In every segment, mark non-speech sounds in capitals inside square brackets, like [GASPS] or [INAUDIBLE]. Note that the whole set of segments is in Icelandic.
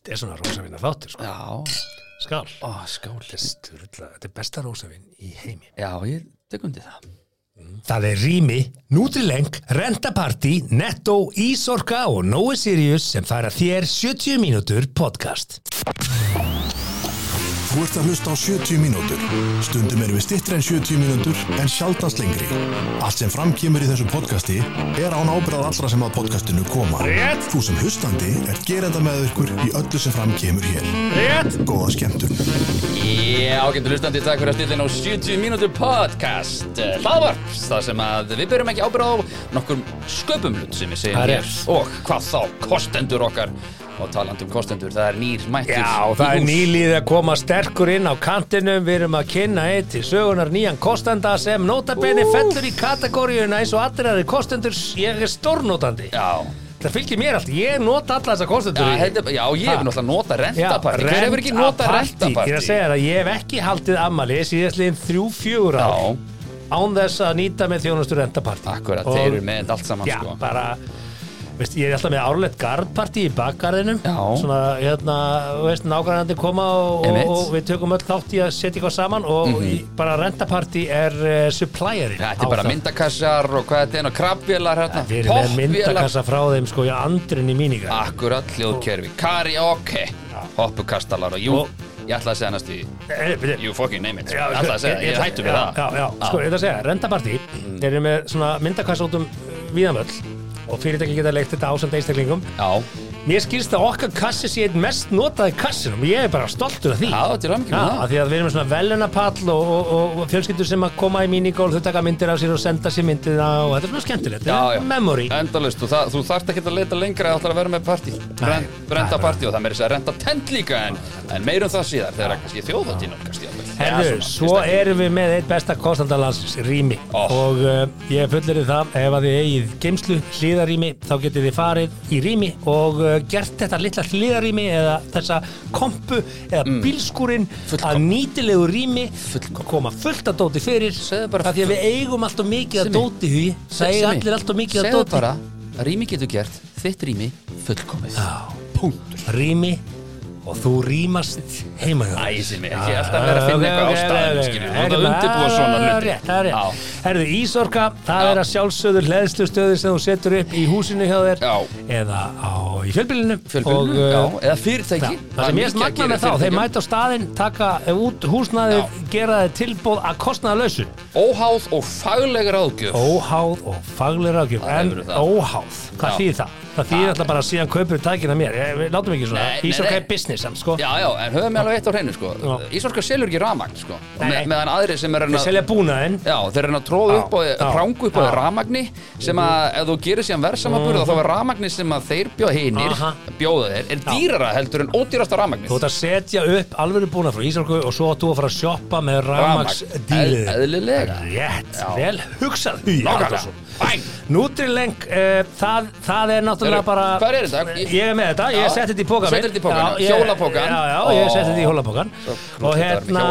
Þetta er svona rósavina þáttur sko. Já, Skál. Ó, skál. Þetta er sturla, þetta er besta rósavin í heimi. Já, ég tek undir það. Það er Rými, Nutrileng, Rentaparty, Netto, Ísorka og Nói Sirius sem færa þér 70 mínútur podcast. Þú ert að hlusta á 70 mínútur. Stundum erum við stittri en 70 mínútur en sjaldast lengri. Allt sem framkýmur í þessu podcasti er án ábyrðað allra sem að podcastinu koma. Rétt. Þú sem hlustandi er gerenda með ykkur í öllu sem framkýmur hér. Rétt! Góða skemmtun. Já, ágættu hlustandi, takk fyrir að stilla inn á 70 mínútur podcast Hlaðvarp, það sem að við byrjum ekki ábyrða á nokkur sköpum hlut sem við segjum hér. Og hvað þá, kostendur okkar Og talandi um kostendur, það er nýr mættur Já, í það er nýlið að koma sterkur inn á kantinum. Við erum að kynna eitt til sögunar nýjan kostenda sem notabenni fellur í kategóriuna eins og aðri kostendur. Ég er stórnotandi. Já, Það fylgir mér allt. Ég nota alla þessa kostendur. já, ég hef náttúrulega notað rentaparti Hver hefur ekki notað rentaparty. Ég er að rentaparti? segja það, ég hef ekki haldið ammali síðastliðin þrjú, fjögur ár. Já, án þess að nýta með þjónustur rentapartí akkurat, Og- þeir eru með allt saman Já, sko. bara veist, ég er alltaf með árlegt gardpartí í bakgarðinum. Já. svona, hérna, nágrænandi koma og, og, við tökum öll þátt í að setja eitthvað saman og í, bara rentapartí er uh, supplierinn Þetta er bara það. myndakassar og hvað þetta er og krabbvélar hérna. Við erum með myndakassa frá þeim sko í andrun í míninga Akkurat hljóðkerfi, karaoke hoppukastalar og jú, Og- ég ætla að segja næstu því. You fucking name it. Já, ég ætla að segja, ég hættu við já, það. Já, já, sko, ég ætla að segja, rentapartí Mm. þeir eru með svona myndakassa út um viðanvöll og fyrirtæki geta leikt þetta ásend einstaklingum. Já, Mér skilst að okkar kassi sé einn mest notaði kassinum og ég er bara stoltur af því. Já, til Já, hamingju með af það því að við erum með svona velunapall og, og, og fjölskyldur sem að koma í minigól þau taka myndir af sér og senda sér myndina og þetta er svona skemmtilegt, Já, þetta já. er memory. Endalust, þú, það, þú þarft ekki að leita lengra að ætla að vera með partí. Ren, Renta partí og það meiri að renta tent líka en, en meirum það síðar þegar kannski þjóðhátíð nálgast jafnvel. Herðu, Svona, svo erum við með eitt besta kostandalandsins, rými. Ó. og uh, ég fullir það ef að þið eigið geimslu, hliðarými þá getið þið farið í rými og uh, gert þetta litla hliðarými eða þessa kompu eða mm. bílskúrin að nýtilegu rými koma fullt að dóti fyrir. Segðu bara- af því að við eigum alltaf mikið að dóti því. Það Simmi, allir alltaf mikið að segðu dóti. bara að rými getur gert, þitt rými fullkomið. Rými og þú rýmast heima hjá þér. Æ, Simmi, ekki alltaf vera að finna eitthvað á staðinu, skiljum Þú ert að undirbúa svona Það er hluti rétt, það er rétt. Ísorka, það er að sjálfsögður hleðslu stöður sem þú setur upp í húsinu hjá þér eða á, í fjölbílinu uh, eða fyrirtæki. Það sem ég er magna með þá, þeir mæta á staðinn, taka út húsnaðið, gera þeir tilbóð að kostnaða lausu. Óháð og fagleg ráðgjöf. Óháð og fagleg ráðgjöf, Það en óháð, hvað þýðir það? Það þýðir alltaf bara að síðan kaupir tækina mér, ég, við látum ekki svona, Nei, Ísorka nei. er business, samt, sko. Já, já, en höfum við alveg eitt á hreinu, sko Já. Ísorka selur ekki ramagn, sko Og Nei. með, meðan aðri sem er Þeir selja búnaðinn, Já, þeir eru að tróða upp á já, rangu upp á já. ramagni sem að ef þú gerir síðan versamaburð þá er ramagni sem að þeir bjóða hinir Aha. bjóða þeir er dýrara heldur en ódýrasta ramagnið þú ert að setja upp alveg búnað frá Ísorku og svo átt þú að fara að shoppa með. Eð- eðlilega. Rétt, vel hugsað Nákvæmlega. Halldórsson. Nutrileng, uh, það, það er náttúrulega bara hvar er þetta? Ég, ég er með þetta, ég Já. setti þetta í póka Settir þetta í ég- hjólapókann. Já, já, ég setti þetta í hjólapókan Svo Og hérna.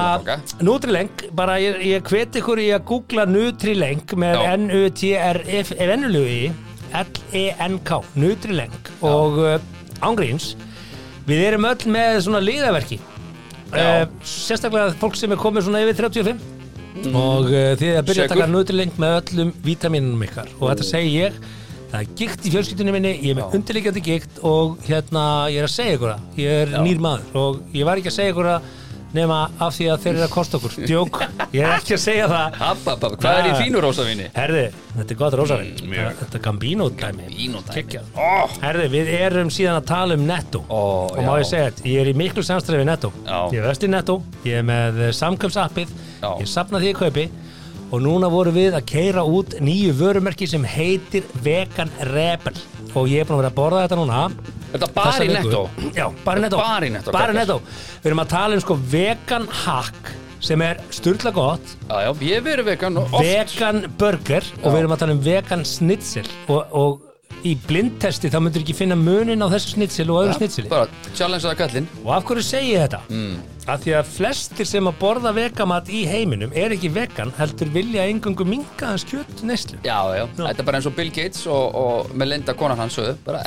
Nutrileng bara ég, ég hveti ykkur í að googla Nutrileng með. N-U-T-R-F N-U-L-U-I L-E-N-K Nutrileng og uh, ángríns við erum öll með svona liðaverki uh, sérstaklega fólk sem er komið svona yfir 35 og uh, þið er að byrja að taka Sekur. nöðurleng með öllum vítaminunum ykkar. Og þetta segi ég það er gikt í fjölskyldunum minni, ég er með undirleikjandi gikt og hérna ég er að segja ykkur það. Ég er Já. nýr maður og ég var ekki að segja ykkur það nema af því að þeir eru að kosta okkur djók, ég er ekki að segja það Abba, abba, hvað er í þínu rósavinni? herði, þetta er gott rósarinn Mm, mjög. þetta er Gambino dæmi Gambino dæmi. Geggjað. Ó. herði, við erum síðan að tala um netto Ó, og má já. ég segja þetta, ég er í miklu samstæði við netto Já. ég er vest í netto, ég er með eh, samköpsappið Já. ég sapna því að kaupi og núna voru við að keira út nýju vörumerki sem heitir Vegan Rebel og ég er búin að vera að borða þetta núna Er þetta bara þessa í. Netto? Já, bara í netto Bara í Netto, Bara í netto Við erum að tala um sko vegan hack sem er sturla gott Já, já, ég verið vegan og oft vegan burger og Já. við erum að tala um vegan snitsel og, og í blindtesti þá myndir ekki finna munin á þessu snitsel og öðru snitseli Bara challenge að kallinn og af hverju segi ég þetta? Mm. Að því að flestir sem að borða vegamat í heiminum er ekki vegan heldur vilja engungu minga hans kjött neyslu Já, já, þetta er bara eins og Bill Gates og, og Melinda konan hans bara,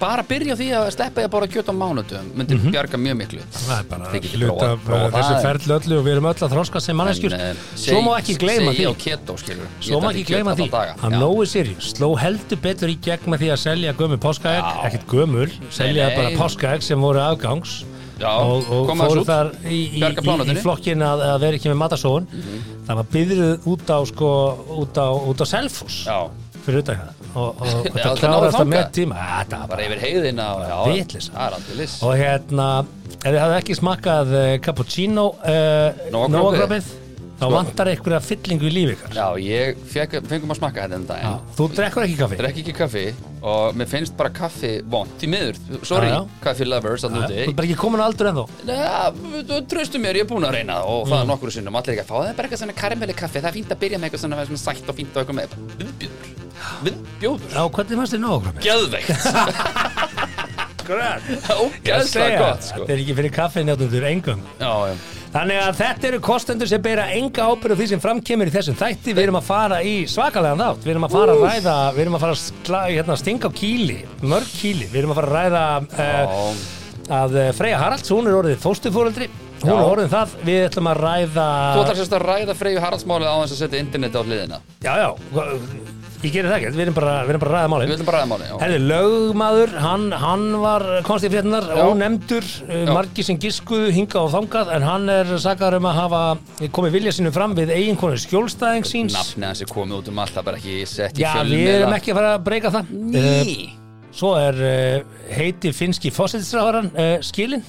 bara byrja því að steppa í að borða kjöt á mánudum myndi bjarga mjög miklu. Það er bara Þið getið hlut prófað- af prófað uh, þessu ferli öllu og við erum öll að þroska sem manneskjur. eh, svo má ekki gleyma því. keto, Svo má ekki gleyma því. að Nói Sirius sló heldur betur í gegn með því að selja gömur páskaegg, Já. ekkert gömur, selja bara páskaegg sem voru afgangs Já, og, og fóru þar í, í, í, flokkin að, að vera ekki með matasóun það var byðruð út á sko, út á, út á Selfoss Já, fyrir utan það. Og, og [LAUGHS] Já, þetta þetta náði klárast það með tíma. Þetta var yfir heiðina og. Það hérna, ef þið hafði ekki smakkað uh, cappuccino uh, Nóa nóagrópið þá Sko- vantar einhverja fyllingu í lífi ykkar. Já, ég fengum að smakka þetta en Já, daginn þú drekkur ekki kaffi? Drekk ekki kaffi og mér finnst bara kaffi vond Því miður, sorry, Já, já. kaffi lovers að þú núti er bara ekki komin aldur ennþá? Nei, þú tröstu mér, ég er búin að reyna það og Mm. það er nokkru sinnum, allir ekki að fá það er bara eitthvað svona karamelli kaffi, það er fínt að byrja með eitthvað svona, svona sætt og fínt og eitthvað með viðbjóður, viðbjóður? Já, hvernig fannst þér nóagrópið? Geðveikt, [LAUGHS] ógeðslega gott sko. Þetta er ekki fyrir kaffinjátundur engum Já, já, Þannig að þetta eru kostendur sem bera enga ábyrð á því sem framkemur í þessum þætti. Við erum að fara í svakalega þátt Við erum að fara að ræða, við erum að fara að skla, hérna, stinga á kýli, mörg kýli. Við erum að fara að ræða uh, að uh, Freyja Haralds, hún er orðið fóstufóreldri Hún er orðið það, við ætlum að ræða Þú ætlar sérst að ræða Freyju Haraldsmálið á þess að setja internet á hliðina. Já, já, ég gerir það ekki, við erum bara, við erum bara ræða Við málin ætlum bara ræða málið, já Herði, lögmaður, hann, hann var konst í fréttunar, Já. ónefndur, uh, Já. margir sem giskuðu hingað og þangað, en hann er sakar um að hafa komið vilja sínum fram við eiginkonu skjólstæðing síns. Nafnið hans er komið út um allt, það er bara ekki sett í Já, fjölmiðla við erum ekki að fara að breyka það. Ný svo er uh, heiti finski fósættisráðaran uh, skilin.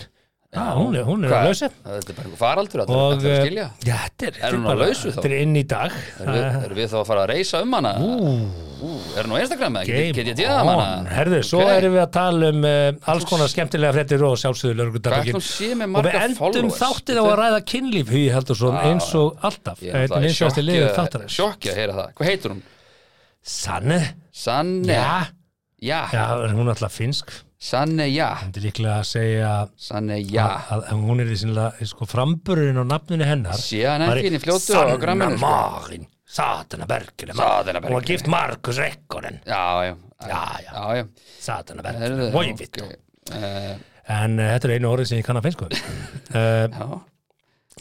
Já, hún er, hún er að lausa. Það er bara einhver faraldur, þetta Og, er að uh, skilja já, þetta er, Er þetta hún á bara- lausu þá? Þetta er inn í dag. Erum við, erum við þá að fara að reysa um hana? Ú, er hún á Instagram eða? Get, get ég tíða um hana? Herðu, svo Ok. erum við að tala um uh, alls konar skemmtilega fréttir og með Og við endum þáttið á að ræða kynlíf Hugi Haldursson eins og alltaf Þetta Sjokki að heyra það Hvað heitur hún? Sanne, Sanne já, Já, já, en hún er alltaf finnsk Sanne já Þetta er líklega að segja Sanne já að, að hún er í sinlega sko, framburðin á nafninu hennar. Ekki inn í fljótu á gramminu Sanna sko? Marin, Satana Hún var Berginu. gift Markus Rekkonen. Já, já. Já, já. Satana Heyrðu, Berginu, Vojvitt ok. Eh, En uh, þetta er einu orðið sem ég kann að uh, [LAUGHS] Já.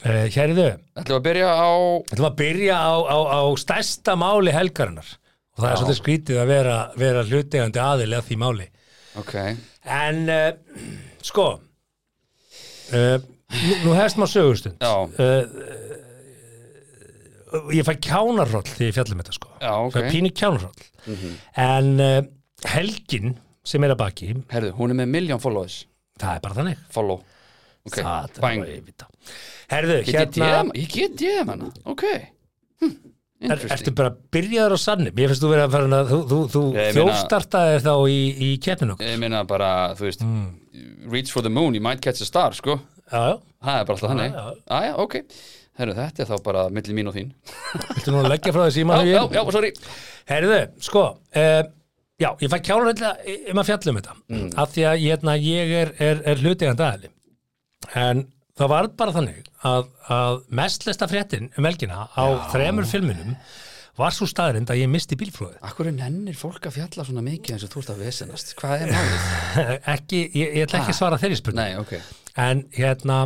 uh, Hérðu Ætlum að byrja á var að byrja á, á, á stærsta máli helgarinnar. Og það er Já. svolítið skrítið að vera, vera hlutegandi aðili að því máli. Ok en uh, sko uh, nú, nú hefst maður sögustund. Uh, ég fæ kjánarroll því ég fjallum þetta sko. Já, ok. Það er pínu kjánarroll en uh, helgin sem er að baki Herðu, hún er með miljón followers. það er bara þannig. Follow. Ok, það er bara yfir það herðu, Get ég hérna DM Ég get DM hana. Ok. Hm. Er, ertu bara byrjaður á sannim ég finnst þú verið að fara að þú, þú, þú Ég þjófstartaðir þá í, í keppninu Ég meina bara, þú veist Reach for the moon, you might catch a star, sko. Já, já, Það er bara alltaf þannig. Já. Aja, ok. Herru, þetta er þá bara milli mín og þín. [LAUGHS] Viltu nú að leggja frá þessi Já, síma já, já, sorry. Herðu, sko uh, já, ég fæ kjánarroll um að fjalla um þetta. Mm. af því að hérna, ég er, er, er hlutegandi aðili. En það var bara þannig að, að mestlesta fréttin um helgina á þremur filminum var svo staðrind að ég misti bílflóðið. Akkur er nennir fólk að fjalla svona mikið eins og þú ert að vesenast? Hvað er málið? [LAUGHS] ekki, ég, ég ætla ekki að svara þeirri spurning Nei, ok. En hérna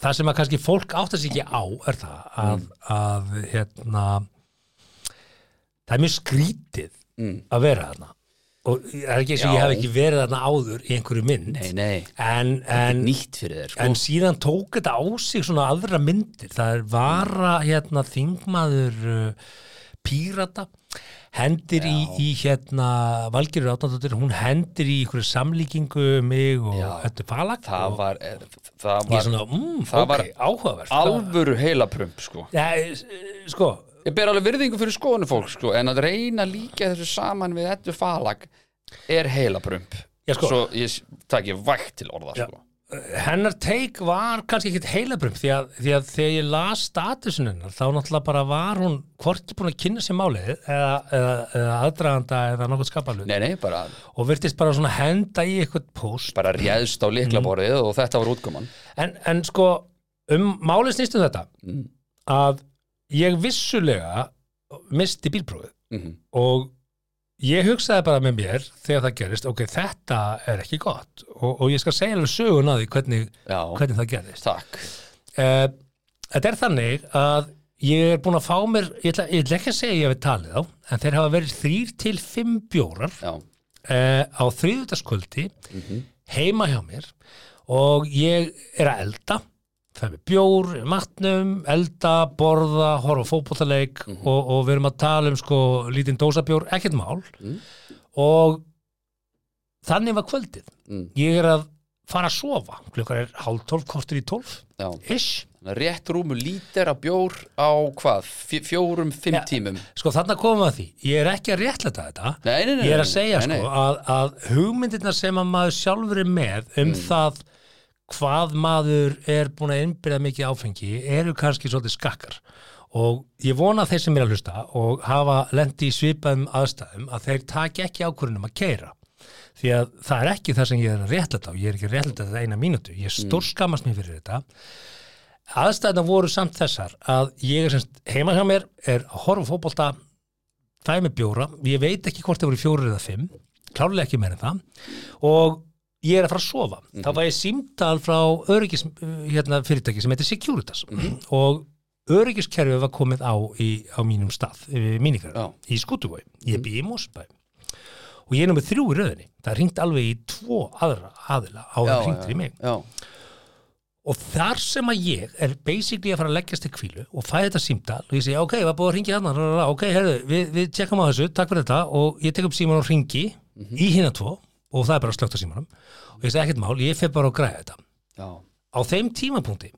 það sem að kannski fólk áttast ekki á er það að, að hérna það er mjög skrítið Mm. að vera þarna og það er ekki eins og ég hef ekki verið þarna áður í einhverju mynd Nei, nei. en, en, þér, sko. en síðan tók þetta á sig svona aðra myndir. Það er vara hérna þingmaður uh, pírata hendir í, í hérna Valgerur Átnandóttir, hún hendir í einhverju samlíkingu mig og þetta er falag Það var, eh, það er var svona, mm, það ok, var áhugavert alvöru heilaprump, sko. Já, eh, sko, Ég ber alveg virðingu fyrir skoðinu fólk, sko En að reyna líka þessu saman við þetta falag Er heilaprump Já, sko. Svo ég takk ég vægt til orða, sko. Hennar teik var kannski ekkit heilabrum því að, því að þegar ég las statusin hennar þá náttúrulega bara var hún hvorki búin að kynna sér málið eða, eða, eða aðdraganda eða nei, bara, og virtist bara svona henda í eitthvað post bara réðst á liklaborðið og þetta var útkoman. En, en sko um málið snýst um þetta Mm. að ég vissulega misti bílprófið mm og ég hugsaði bara með mér þegar það gerist, ok, þetta er ekki gott og, og ég skal segja alveg sögun að því hvernig, hvernig það gerist takk. Uh, Þetta er þannig að ég er búin að fá mér ég ætla, ég ætla ekki að segja ég hef talið á en þeir hafa verið þrýr til fimm bjórar uh, á þriðutaskvöldi heima hjá mér og ég er að elda það er bjór, matnum, elda, borða, horfa á fótbollaleik og, og við erum að tala um sko lítinn dósabjór, ekkert mál. Og þannig var kvöldið. Mm. ég er að fara að sofa. Klukkar er hálf tólf, kortur í tólf. Já. Ish, Þannig að Rétt rúmu lítir af bjór á hvað? Fjó- Fjórum, fimm Ja. tímum? sko þarna komum við að því. Ég er ekki að réttlæta þetta. Nei, nei, nei ég er að segja sko að, að hugmyndirna sem að maður sjálfur er með um Mm. það hvað maður er búin að innbyrða mikið áfengi eru kannski svolítið skakkar. Og ég vona þeir sem er að hlusta og hafa lendi í svipaðum aðstæðum að þeir taki ekki ákvörðunum að keira því að það er ekki það sem ég er að réttlæta og ég er ekki að réttlæta þetta eina mínútu. Ég stór skammast mér fyrir þetta. Aðstæðna voru samt þessar að ég er semst heima hjá mér er að horfa á fótbolta fæ með bjóra, ég veit ekki hvort það voru fjórir eða fimm, klárlega ekki meira en það. Og ég er að fara að sofa. Þá fæ ég símtal frá öryggis hérna, fyrirtæki sem heitir Securitas. Og öryggiskerfið var komið á í, á mínum stað, mínikar Já. í Skútuvói, ég bý í Mosbæ og ég er nummið þrjú í röðinni. Það hringt alveg í tvo aðra aðila á það hringtir í mig. Já, og þar sem að ég er basically að fara að leggjast til kvílu og fæ þetta símtal og ég segi ok, var búið að ringi hann ok, herðu, við, við tjekkum á þessu, takk fyrir þetta. Og ég tek upp síman og ringi í hérna tvo og það er bara slögt á símanum. Og ég segi ekkert mál, ég fer bara að græða þetta. Já, á þeim tímapunkti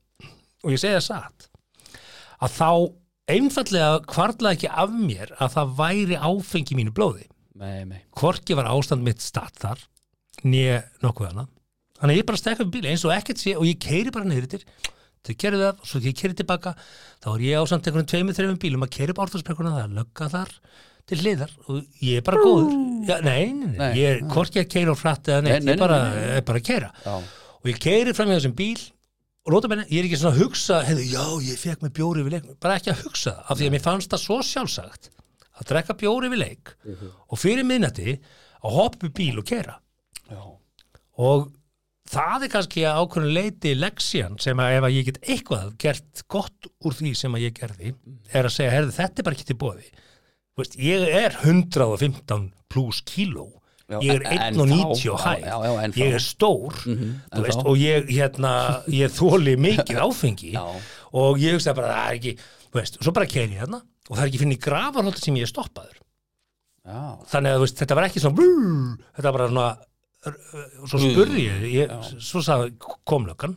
og ég segi það satt að þá einfallega kvarlaði ekki af mér að það væri áfengi mínu blóði. Nei, nei. Hvorki var ástand mitt statt þar nýja nokkuð hana þannig að ég bara stekka um bíli eins og ekkert sé og ég keiri bara niður yfir þau kerðu það og svo ég keiri tilbaka þá er ég á samt einhvern tveimur, þreimur bílum að keiri bara árþarsbrekkuna það er lögga þar til hliðar og ég er bara góður. Já, nei, nei, nei, ég er hvorki að keira á frætt eða neitt, Nei, ég bara, nei, nei. er bara að keira Já, og ég keiri fram í þessum bíl og nota menni, ég er ekki svona að hugsa hefði, já, ég fekk með bjóri við leik bara ekki að hugsa af því að mér fannst það svo sjálfsagt að drekka bjóri við leik og fyrir minnati að hoppa upp bíl og keira já, og það er kannski að ákveðin leiti leksjan sem að ef að ég get eitthvað gert gott úr því sem að ég gerði er að segja, herði, þetta er bara ekki til bóði Veist, ég er 115 pluss kíló. Ég er en- 1,90 ennþá, á hæð. já, já, ennþá. ég er stór Mhm, þú veist, og ég, hérna, ég þóli mikið [LAUGHS] áfengi. Já. og ég hugsa bara það er ekki, veist, og svo bara keiri ég hérna og það er ekki fyrir í grafarholti sem ég er stoppaður. Já. Þannig að þetta var ekki svona brrr, þetta var bara svona svo spurði ég, ég svo sagði komlökan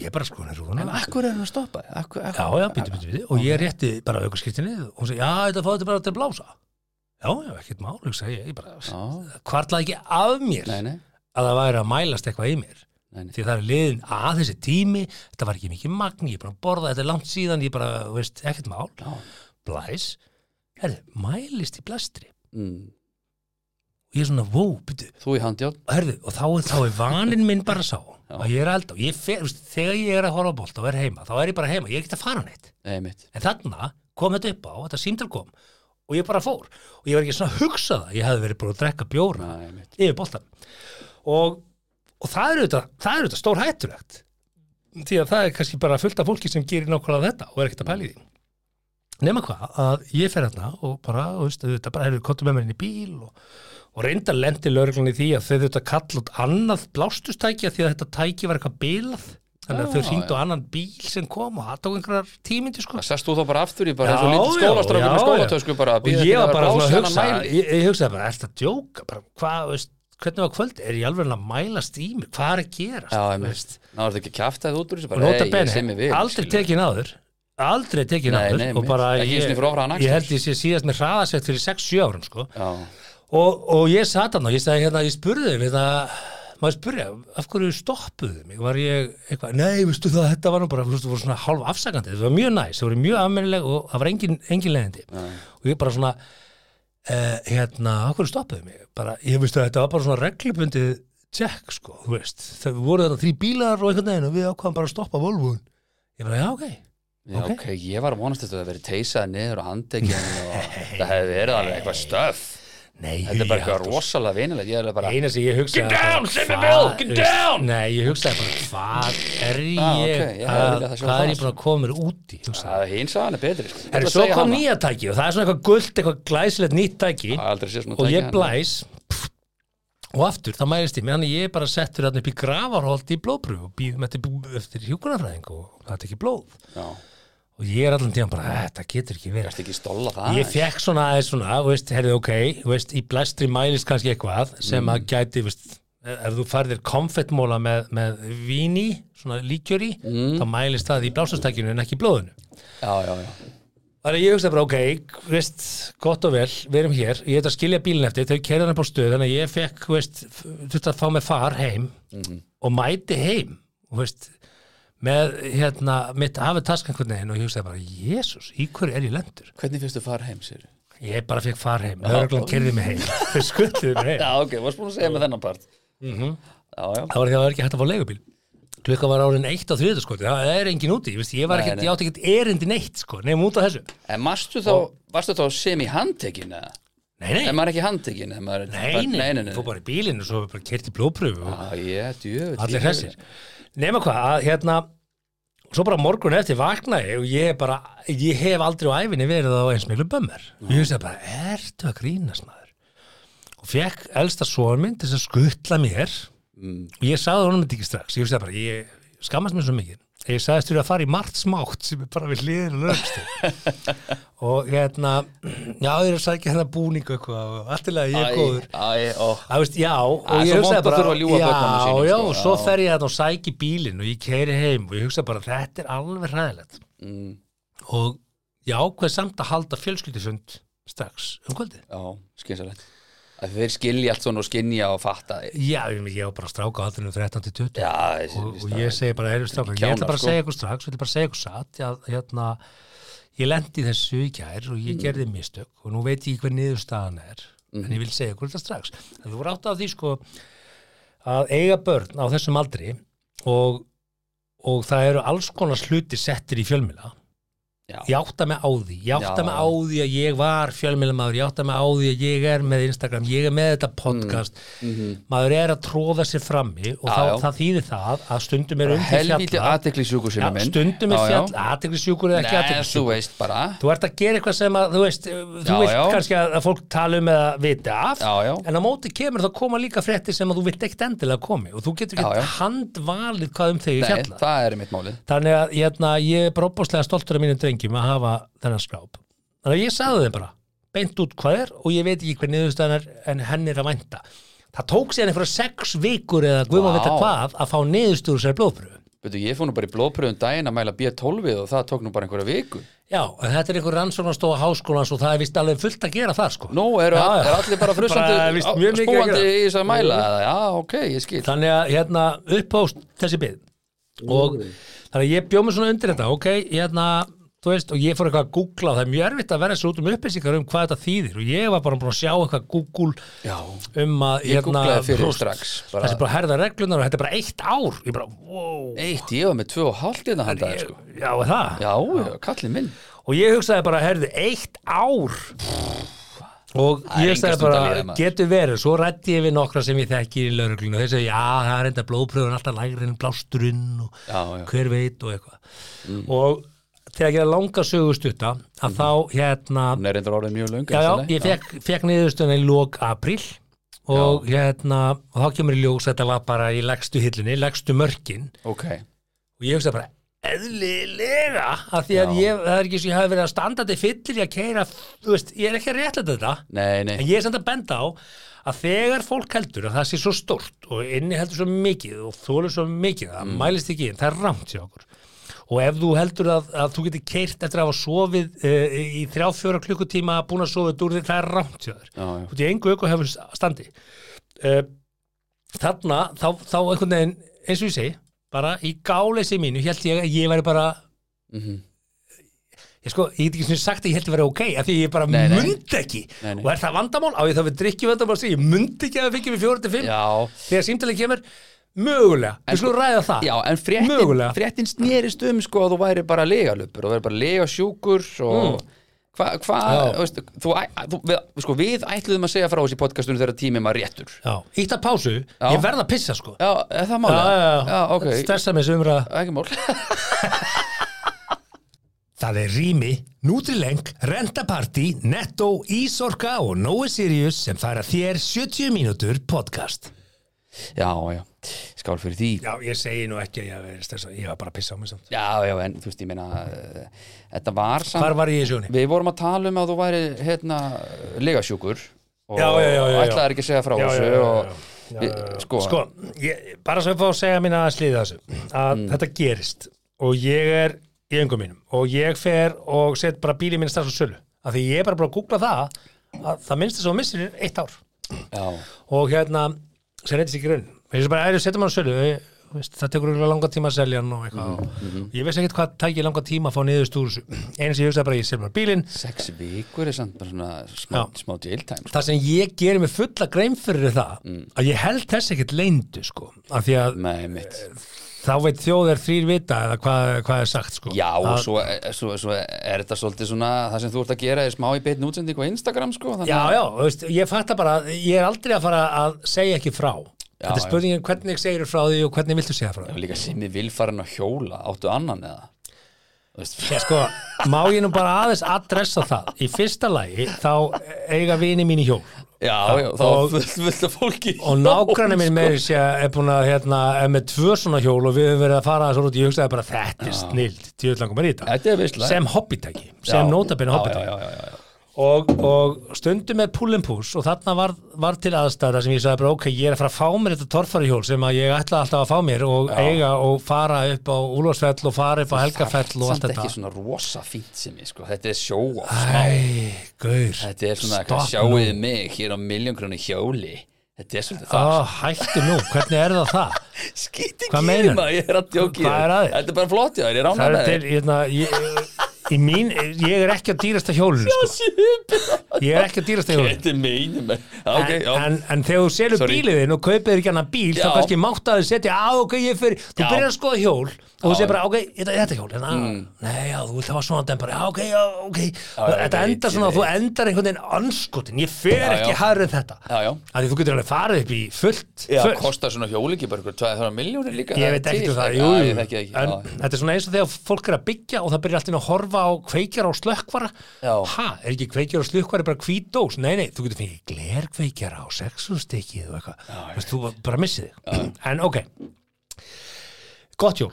ég bara sko En akkur er hann að stoppa? Akkur, já, já, býtu, býtu, býtu og ég rétti bara aukarskiptinni og hún segi, já, þetta þetta bara til að blása. Já, já, ekkert mál, hugsa ég, bara Já, kvartlaði ekki af mér nei, nei, að það væri að mælast eitthvað í mér. Nei, nei. því það er liðin að þessi tími þetta var ekki mikið magn, ég bara borða þetta er langt síðan, ég bara, veist, ekkert mál. Já. blæs, herri, mælist í blæstri Mm. og ég er svona, wow, byrju, Þú í handjáln? herri, og þá, þá er vaninn minn bara sá að ég er og ég fer, veist, þegar ég er að horfa á bolt og er heima, þá er ég bara heima, ég er ekki að fara neitt. Nei, mitt en þarna kom þetta upp á, þetta símtal kom og ég bara fór. Og ég var ekki svona að hugsa það, ég hefði verið búin að drekka bjóra Nei, mitt yfir boltan og, og það er auðvitað, það er auðvitað stór hættulegt því að það er kannski bara fullt af fólki sem gerir nákvæmlega þetta og er ekkert að pæla í því. Nema hvað, að ég fer hérna og bara, þú veist, auðvitað bara hefur kottum með mér inn í bíl og, og reynda lendi í því að þau auðvitað kalla út annað blástusstæki af því að þetta tæki var eitthvað bilað. Þannig að þau hringdu á annan bíl sem kom og það tók einhverjar tímindi sko. Það sest þú þá bara aftur í bara eins og lítið skólastrákur með skólatösku bara og bíða ég var bara að svona að hugsa ég, ég hugsaði bara, er þetta að djóka? Bara, hvað, veist, hvernig var kvöld er ég alveg að mælast í mig, hvað er að gerast? Já? Ná, er þetta ekki kjaftaðið út úr þessu? Og bara nota "Hey, ég aldrei skilur." tekin áður. Aldrei tekin áður. og bara ég held ég sé síðast með hraðasett fyrir 6-7 árum sko. Og, og ég sat hann og ég sagði hérna, ég spurði þeim hérna, maður spyrja, af hverju stoppuðu mig, var ég eitthvað, nei, veistu það, þetta var nú bara, þú veist, það voru svona hálf afsakandi, það var mjög næs, það voru mjög afmennileg og það var engin, engin leiðindi. Og ég bara svona, uh, hérna, af hverju stoppuðu mig, bara, ég veistu að þetta var bara svona reglubundið tjekk, sko, þú veist, það voru þetta þrý bílar og einhvern veginn og við ákvaðum bara að stoppa Volvoun, ég bara, já, ok, Já, Ok. ok, ég var að vonast þetta að vera teisað niður og handekinn og [LAUGHS] það hefði verið alveg eitthvað stöf nei, Þetta er bara eitthvað rosalega vinilegt Ég er bara, ég Get down, Simmi hvað- Bill, get down! Nei, ég hugsaði bara, hvað er ég, Ah, ok, ég hefði að, hvað er ég búin að koma mér út í hugsaði. það er hins aðan er betri sko. Að svo kom nýja tæki og það er svona eitthvað gullt, eitthvað glæsilegt nýtt tæki og ég hérna. blæs pff, og aftur, það mælist ég meðan ég bara settur þarna upp í gravarholt í blóðbrú og býðum eftir, eftir hjúkunarfræðing og það er ekki blóð Já, og ég er allan tíðan bara, þetta getur ekki verið ekki það ég fekk svona aðeins svona, veist, herrið ok veist, í blæstri mælist kannski eitthvað sem Mm. að gæti, veist ef þú færðir konfettmóla með, með víni, svona líkjöri Mm. þá mælist það í blásastækjunu en ekki í blóðinu Já, já, já Þannig að ég hugsa bara, ok, veist, gott og vel, við erum hér, ég heit að skilja bílinn eftir, þau kerði hann upp á stöð, þannig að ég fekk, þú veist, að fá mig far heim Mhm. og mæti heim, og veist, með, hérna, mitt hafið taskan einhvern veginn og ég hugsaði bara, Jésús, í hverju er ég lendur? Hvernig fyrstu fara heim, sér? Ég bara fekk far heim, lögreglan kerði mig heim, [LAUGHS] þau skuttuði mig heim. Já, ok, varst búin að segja með þennan part Mhm. Já, já Það var því að það var ekki hægt að fá leigubíl. Klukka var árin eitt á þriðutaskoti, það er engin úti, ég veist, ég var ekkert, ég átti ekkert erindi neitt, sko, nefnum út af þessu. En varstu þá, varstu þá sem í handtekinn eða? Nei, nei, Er maður ekki handtekinn? er nei, nei, nei, þú bara í bílinn og svo bara kerti blóðpröfu og Já, ég, djöfull allir hressir nema hvað, að hérna svo bara morgun eftir vaknaði og ég bara, ég hef aldrei á æfinni verið á eins miklu bömmar og ég veist bara, ertu að grínast maður? Og fekk elsta son minn til að skutla mér. Mm. og ég sagði honum þetta ekki strax. Ég veist bara, ég skammast mér svo mikið ég sagðist þurfa að fara í margt smátt sem er bara við hliðir og lögstu og hérna já, ég er að sækja hérna búningu eitthvað og allt í lagi, ég er góður. Það veist, já, og ég hugsaði að bara, að já, já, sko, og svo fer ég þetta og sæki bílinn og ég keiri heim og ég hugsa bara, þetta er alveg hræðilegt. Mm, og ég ákveð samt að halda fjölskyldisund strax um kvöldið. já, skynsalegt að þeir skilja allt svona og skynja og fatta Já, ég ég var bara að stráka á aldrei 13 til 20 Já, þessi, og, og ég segi bara, erum stráka, ég ætla bara að sko. segja ykkur strax, ég ætla bara að segja ykkur satt, já, hérna, ég lendi þessu í gær og Mm. ég gerði mistök og nú veit ég hver niðurstaðan er, Mhm. en ég vil segja þetta strax. En þú voru átt af því, sko, að eiga börn á þessum aldri og, og það eru alls konar hluti settir í fjölmila Já. ég átta mig á því ég átta mig á því að ég var fjölmilamaður ég átta mig á því að ég er með Instagram ég er með þetta podcast maður er að tróða sér frammi og Mm. Já, þá, já. það þýðir það að stundum er undir helviti fjalla aðtekli sjúkur Já, sinni minn stundum er Já, já. fjall aðteklisjúkur eða ekki Nei, þú veist bara þú ert að gera eitthvað sem að þú veist, þú já. kannski að, fólk tala um eða vita af en á móti kemur þá koma líka fréttir sem að þú vilt ekkert endilega komi og þú getur já. handvalið hvað um þig það þannig að hafa þennan skráp þannig að ég sagði þeim bara beint út hvað er og ég veit ekki hver niðurstaðan er en henn er að vænta. Það tók sér einhverja sex vikur eða guðum að Vá. vita hvað að fá niðurstöður sér blóðpröfu Veitu, ég fór nú bara í blóðpröfum daginn að mæla B12 og það tók nú bara einhverja viku. Já, en þetta er einhver rannsóknastofa háskólans og það er vist alveg fullt að gera þar sko. Nú, eru Já, all, er allir bara [LAUGHS] að spúandi í þess að mæla eða? Já, ok, ég skil. Þannig að hérna uppást þessi bið. Og þannig að ég bjóð mér svona undir þetta ok, hérna, þú veist og ég fór eitthvað að googla og það er mjög erfitt að vera svo út um upplýsingar um hvað þetta þýðir. Og ég var bara búin að sjá eitthvað Google Já, um að ég hérna, googlaði fyrir þú strax bara, þessi bara herða reglunar og þetta er bara eitt ár. Ég bara, wow. Eitt, ég var með tvö og hálft innan handaði sko. já, er það? Já, já, kallið minn. Og ég hugsaði bara, herði, eitt ár. Og Það er ég enga sagði stund að bara, líða, maður. getur verið. Svo rætti ég við nokkra sem ég þekki í lauruglun og þeir segi, já, það er enda blóðpröfun alltaf lægri en blásturinn og Já, já, hver veit og eitthvað. Og til að gera langa sögustutta að þá hérna hún er reyndar orðið mjög löng já, já, ég fekk, fekk niðurstöðuna í lók apríl og hérna og þá kemur í ljós, þetta var bara í legstu hillunni, legstu mörkin. Ok, og ég hugsa bara eðlilega af því að Já. ég, það er ekki svo ég hafi verið að standa til fyllir í að keira þú veist, ég er ekki að réttlega þetta. Nei, nei. En ég er samt að benda á að þegar fólk heldur að það sé svo stórt og inni heldur svo mikið og þólur svo mikið það Mm. mælist ekki inn, það er rámt hjá okkur og ef þú heldur að, að þú getur keirt eftir að hafa sofið uh, í þrjá fjóra klukkutíma búin að sofið úr því, það er rámt ert í engu auku hefur standi. Uh, þarna, þá, þá einhvern veginn eins og ég segi, bara í gáleysi mínu held ég að ég væri bara Mhm. ég sko, ég get ekki svona sagt að ég held að vera ok af því ég bara Nei, nei. mundi ekki. Nei, og er það vandamál, á ég þá við drikkjum vandamál ég mundi ekki að það fikk við fjóra til fimm? Þegar símtalið kemur, mögulega. Við skulum ræða það. Já, en fréttin, fréttin snerist um sko að þú væri bara legalupur og væri bara legasjúkur og hvað, hva, Mm. Þú, við, sko, við ætluðum að segja frá þessi podcastunum þegar tíminn var réttur. Já, ítt að pásu, Já. ég verð að pissa sko. Já, það málega? já, já, ok, stressa mig sem umræða. Ekki mál. [LAUGHS] Það er Rými, Nutrileng, Rentaparty, Netto, Ísorka og Nói Sirius sem færa þér 70 mínútur podcast. Já, já, skál fyrir því Já, ég segi nú ekki að ég ég var bara að pissa á mig samt. Já, já, en þú veist, ég meina uh, Þetta var samt Hvar var ég í sjóni? Við vorum að tala um að þú væri hérna legasjúkur og ætlaðir ekki að segja frá Já, þessu já, já, og já. Sko, Sko, ég, bara svo ég fá að segja mín að sliða þessu, að þetta gerist og ég er í öngum mínum og ég fer og set bara bílið minn strax á sölu. Af því ég er bara bara að googla það að það minnst þess að þú missir eitt ár. já, og hérna sem reyndist ekki raun ég sé bara, setjum hann sölu veist, það tekur langa tíma að selja hann og eitthvað. Ég veist ekkert hvað tæki langa tíma að fá niðurst úr þessu. Eins og ég hugsaði bara, ég selja bara bílinn. Sex vikur er samt bara svona smá, smá jail time sko. það sem ég gerir mig fulla grein fyrir það að ég held þess ekkert leyndu sko, af því að Nei, þá veit þjóðir þrýr vita eða hvað, hvað er sagt sko. Já, og svo, svo, svo er þetta svolítið svona það sem þú ert að gera er smá í beinni útsendingu á Instagram sko, já, já, þú veist, ég fatta bara ég er aldrei að fara að segja ekki frá. Já, þetta er já. spurningin hvernig segir frá því og hvernig viltu segja frá því? Já, líka Simmi vil farin að hjóla áttu annan eða? Þú Ég sko, má ég nú bara aðeins adressa það. Í fyrsta lagi þá eiga vini mín í hjól Já, já, þá af fólki í og nágranni minn sko. meiri sé er búin að hérna, er með tvö svona hjól og við höfum verið að fara þessu út. Ég hugsaði bara þetta er snild, djöðlangum er í þetta sem hobbytæki, sem Já, hobbytæki. Og, og stundum með push og þarna var, var til aðstæða sem ég sagði bara ok, ég er að fara að fá mér þetta torfari hjól sem að ég ætla alltaf að fá mér og eiga og fara upp á Úlfarsfell og fara upp á Helgafell og allt þetta. ekki svona rosa fínt sem ég sko. Þetta er show-off smá Æ, gaur Þetta er svona, Stopp hvað sjáuði mig hér á miljón krónu hjóli. Þetta er svolítið Ó, það hættu nú, hvernig er það það? [LAUGHS] Skýti Hvað meinar? maður, ég er að djóki Hvað er að þér? Þetta er bara flott, já, ég er Það ánægð er með til, hérna, ég, mín, ég er ekki á dýrasta hjólinu, sko. Ég er ekki á dýrasta hjólinu. Þetta er meinum Ok, En, en, en þegar þú selur Sorry. bílið þinn og kaupir þér ekki annan bíl, þá Já. kannski mátt að þið setja, á, ok, ég fyrir, þú byrjar að skoða hjól og þú segir bara, ok, þetta, þetta hjól, hérna, nei, já, þú vilt hafa svona dempar, ok, já, ok, þetta endar svona, þú endar einhvern veginn anskotin, ég Já, ekki en þetta, Já, já. Af því þú getur alveg farið upp í fullt, Já, kostar svona hjóli ekki bara ykkur 200 miljónir líka Ég það veit er ekki um það, jú, jú, það ekki, en já. þetta er svona eins og þegar fólk er að byggja og það byrjar alltaf að horfa á kveikjar á slökkvara. Ha, er ekki kveikjar á slökkvara bara hvít dós, nei, nei, þú getur fengið glerkveikjar á sexustikkið og eitthvað. Þú bara missið [CLEARS THROAT] en ok. Gott hjól,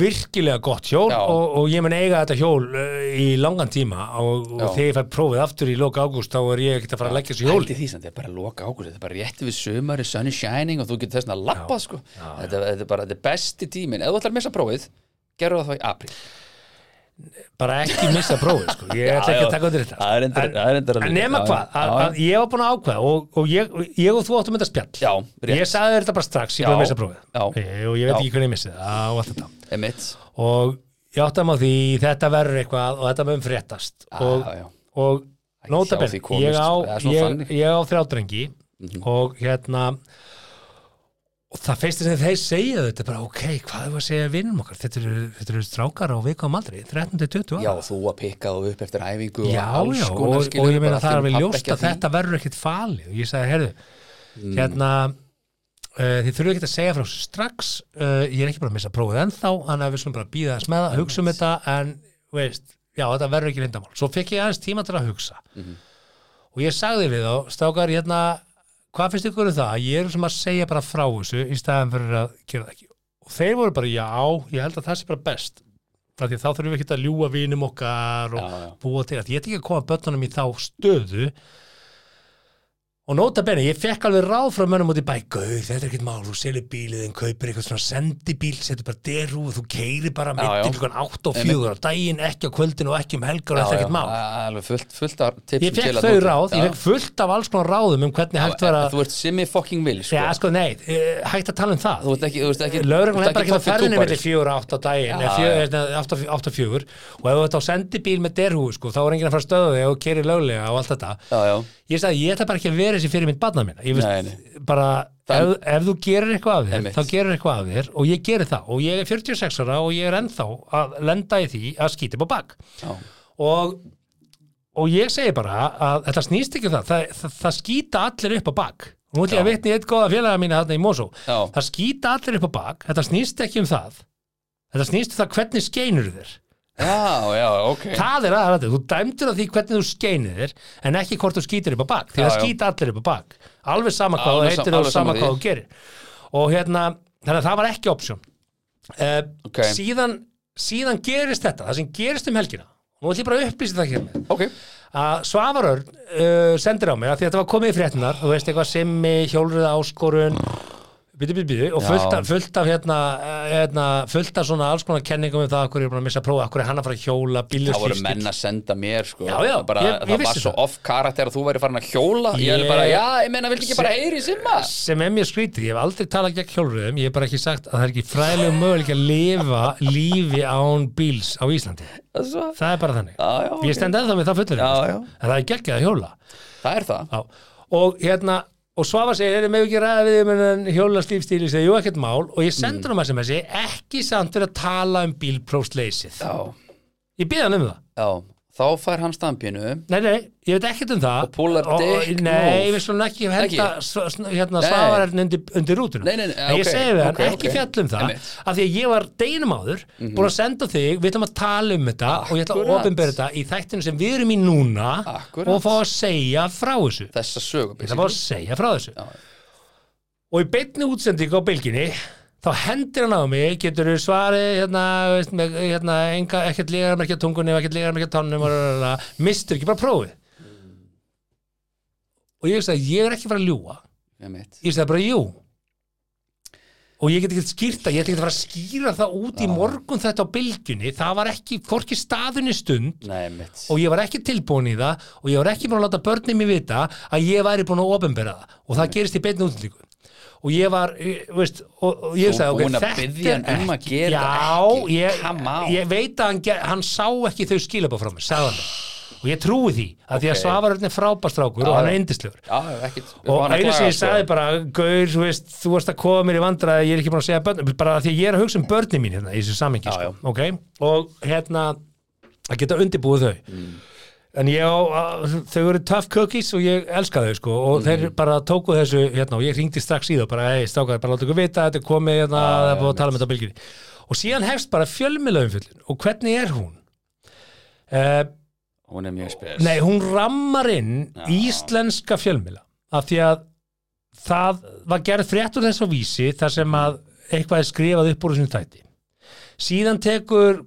virkilega gott hjól og, og ég mun eiga þetta hjól uh, í langan tíma og, og þegar ég fær prófið aftur í loka ágúst þá er ég ekkert að fara að leggja þessu hjól Hældi því sem þetta er bara loka ágúst Þetta er bara rétti við sömari, sun is shining og þú getur þess að lappa sko. Þetta, þetta er bara, þetta er besti tíminn. Ef þú ætlar að missa prófið, gerðu það þá í apríl bara ekki missa prófið sko. ég [LAUGHS] ætla ekki að taka undir þetta. En- en nema hvað, að, að ég var búin að ákveða og, og ég, ég og þú áttum þetta spjall. Já, ég sagði þetta bara strax, ég búin að missa prófið. Ég- og ég veit Já. ekki hvernig ég missið og allt þetta. Emitt og ég áttum á því þetta verður eitthvað og þetta mun fréttast. Og, og Ekki nota hjá benn, því komist, ég á ég á þrjádrengi og hérna og það fyrst sem þeir segja þetta bara ok, hvað er að segja vinnum okkar? Þetta eru, þetta eru strákar á vikum aldrei 13-20 ára. Já, þú að pikka þú upp eftir æfingu Já, og alls konar, og, og ég meina það er alveg ljóst að þetta verður ekkit falið. Og ég sagði, heyrðu, Mm. hérna uh, þið þurfum ekki að segja frá strax uh, ég er ekki bara að missa prófið ennþá þannig að við slum bara býða að smeða, hugsa um þetta en, veist, já, þetta verður ekki lindamál svo fekk ég aðeins tíma til að hugsa. Mhm. og ég sagði við þá stákar, hérna, hvað finnst ykkur um það? Ég er sem að segja bara frá þessu í staðan fyrir að gera það ekki. Og þeir voru bara, já, ég held að það sé bara best. Þá þurfum við ekki að ljúga vinum okkar og Já, já. búa til að ég er ekki að koma börnunum í þá stöðu og nota benni, ég fekk alveg ráð frá mönnum út í bæ, gauð, þetta er ekkert mál þú selur bílið, en kaupir eitthvað svona sendibíl setur bara deru og þú keiri bara mitt klukkan 8 og 4 á daginn, ekki á kvöldinu og ekki um helgar og þetta er ekkert mál. Alveg fullt, fullt ég fekk þau ráð, ég fekk fullt af alls konar ráðum um hvernig hægt var að Þú ert simmi fucking will sko. Já, sko, nei, eh, hægt að tala um það. Þú er bara ekki að Toffi ferðinni Túpari, millir fjögur og átt á daginn Já, eða fjö- já. eða átta átta og fjögur. Og ef þú ert á sendibíl með derhúi sko, þá er enginn að fara ég sagði, ég ætla bara ekki að vera þessi fyrir mitt barna minna. Ég veist, bara Það- ef, ef þú gerir eitthvað af þér, Einmitt. þá gerir eitthvað af þér og ég gerir það. Og ég er 46 ára og ég er ennþá að lenda í því að skýti upp á bak. Og, og ég segi bara að þetta snýst ekki um það. Það, það, það skýta allir upp á bak. Nú ætlum ég að Já. vitni í eitt góða félaga mína þarna í Mosó. Það skýta allir upp á bak. Þetta snýst ekki um það. Þetta snýst um það hvernig skeinur þér já, já, ok. Það er aðrættið, þú dæmdur á því hvernig þú skeinir þér en ekki hvort þú skýtur upp á bak. Því það já. skýta allir upp á bak. Alveg sama hvað þú heitir og sama hvað þú gerir. Og hérna, þannig að það var ekki option. Uh, Ok. síðan síðan gerist þetta, það sem gerist um helgina og nú ætlum ég bara að upplýsa það hér með. Ok, að Svavarörn uh, sendir á mig að því að þetta var komið í fréttinar þú veist eitthvað simmi, hjólriða áskorun byttu, byttu, byttu og fullt af, fullt af hérna, eh, hérna fullt af svona alls konar kenningum um það okkur er búin að missa prófa, okkur er hann að fara að hjóla það voru menn að senda mér sko. Já, já, bara, ég- ég Það var vissi svo það. off karakter að þú væri farin að hjóla. Ég er Ég- bara, já, ég meina, viltu ekki bara heyri simma? sem er mjög skrítið, ég hef aldrei talað gegn hjólriðum ég hef bara ekki sagt að það er ekki fræðilega möguleik að lifa lífi án bíls á Íslandi, Það það er bara þannig. Já, ég stend ennþá með það fullur en það er geggjað að hjóla er það. Og hérna og Svafa segir, erum við ekki ræða við um en hjóla stífstíli, segir, jú ekkert mál. Og ég sendur hann um SMS-i, ekki samt fyrir að tala um bílprófsleysið. Já, ég byrði hann um það. Já, þá fær hann stampinu Nei, nei, ég veit ekkert um það Og púlar dick Nei, við slum ekki henda hérna Nei. svafarinn undir, undir rútuna Nei, nei, nei, En ég ok, segi við hann, ok, ekki ok. fjall um það af því að ég var deginum áður búin að senda þig, við ætlum að tala um þetta og ég ætla að Akkurat. opinbera þetta í þættinu sem við erum í núna Akkurat. og fá að segja frá þessu Þessa sögu Ég ætla að fá að segja frá þessu Já. og í beinni útsendingu á bylginni þá hendir hann á mig, getur þú svarið hérna, veist, með, hérna enga, ekkert lígarmerkja tungunni og ekkert lígarmerkja tannum og mistur ekki bara prófið. Og ég veist að ég er ekki fara að Einmitt. ég veist að bara jú. Og ég get ekki skýrt það, ég ætla ekki fara að skýra það út í morgun þetta á bylginni það var ekki, hvorki staðunni stund. Nei, og ég var ekki tilbúin í það. Og ég var ekki búin að láta börnum mér vita að ég væri búin að ofinbera það. Og það gerist í beinni útlíku og ég var, veist, og, og ég sagði, ok, búin að þetta biðja er hann um að gera já, þetta ég, ég veit að hann, hann sá ekki þau skilabá frá mér, sagði hann. Og ég trúi því, að því að. Svavarörn er frábastrákur og hann er ekkit og einu sem ég sagði bara Gaur, þú veist, þú varst að koma mér í vandræði ég er ekki búin að segja börn, bara því að ég er að hugsa um börnin mín hérna í þessu samengi sko, ok, og hérna að geta undirbúið þau. Mm. En ég á, að- þau eru tough cookies og ég elska þau sko og Mm. þeir bara tóku þessu hérna og ég ringdi strax í þau bara, hei, stákaði, bara láta ykkur vita þetta er komið hérna, er búið að tala um þetta bylginni og síðan hefst bara fjölmiðlaumfjöldin og hvernig er hún? Uh, Hún er mjög spes Nei, hún rammar inn Já. íslenska fjölmila af því að það var gerð frétt úr þess á vísi þar sem að eitthvað er skrifað upp úr þessum þætti síðan tekur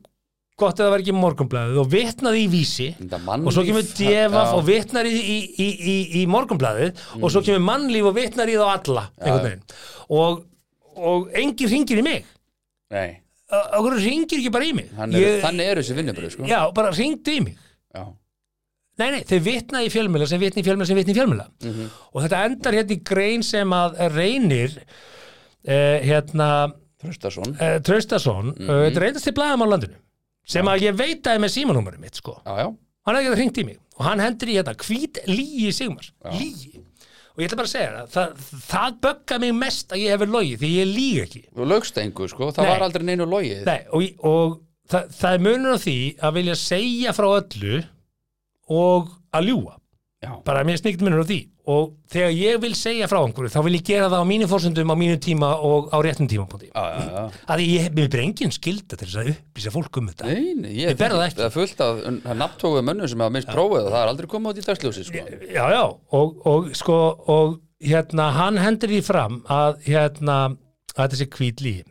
gott að það var ekki morgunblæðið og vitnaði í vísi og svo kemur Já. og vitnar í, í, í, í, í morgunblæðið og svo kemur mannlíf og vitnar í þá alla og, og enginn ringir í mig. Nei, okkur ringir ekki bara í mig? Er, Ég- þannig eru þessi vinnubröð sko. Já, bara ringdu í mig. Já. Nei, nei, þau vitna í fjölmjöla sem vitna í fjölmjöla sem vitna í fjölmjöla Mhm. og þetta endar hérna í grein sem að reynir eh, hérna Traustason. eh, Traustason, mm Mhm. þetta reyndast til blaðum á landinu sem að ég veit að er með símanúmerið mitt sko, Já, já, hann hefði getað hringt í mig. Og hann hendur í hérna, hvít lígi Sigmar Já. lígi og ég ætla bara að segja það, það, það bögga mig mest að ég hefur logið því ég líg ekki. Þú lögst engu sko. Það Nei. var aldrei neinu logið. Nei, og, og það, það er munur á því að vilja segja frá öllu og að ljúga Já, bara mér snikt munur á því. Og þegar ég vil segja frá einhverju þá vil ég gera það á mínu fórsöndum á mínu tíma og á réttum tímapunkti. Að ég mér engin skilda til þess að upplýsa fólk um þetta. Nei, nei, ég Ég ber það ekki. Það er fullt af nafntókuð mönnum sem hafa minnst prófið og það er aldrei komið út í dagsljósi sko. já já og, og sko og hérna hann hendur því fram að hérna að þetta sé hvít lígi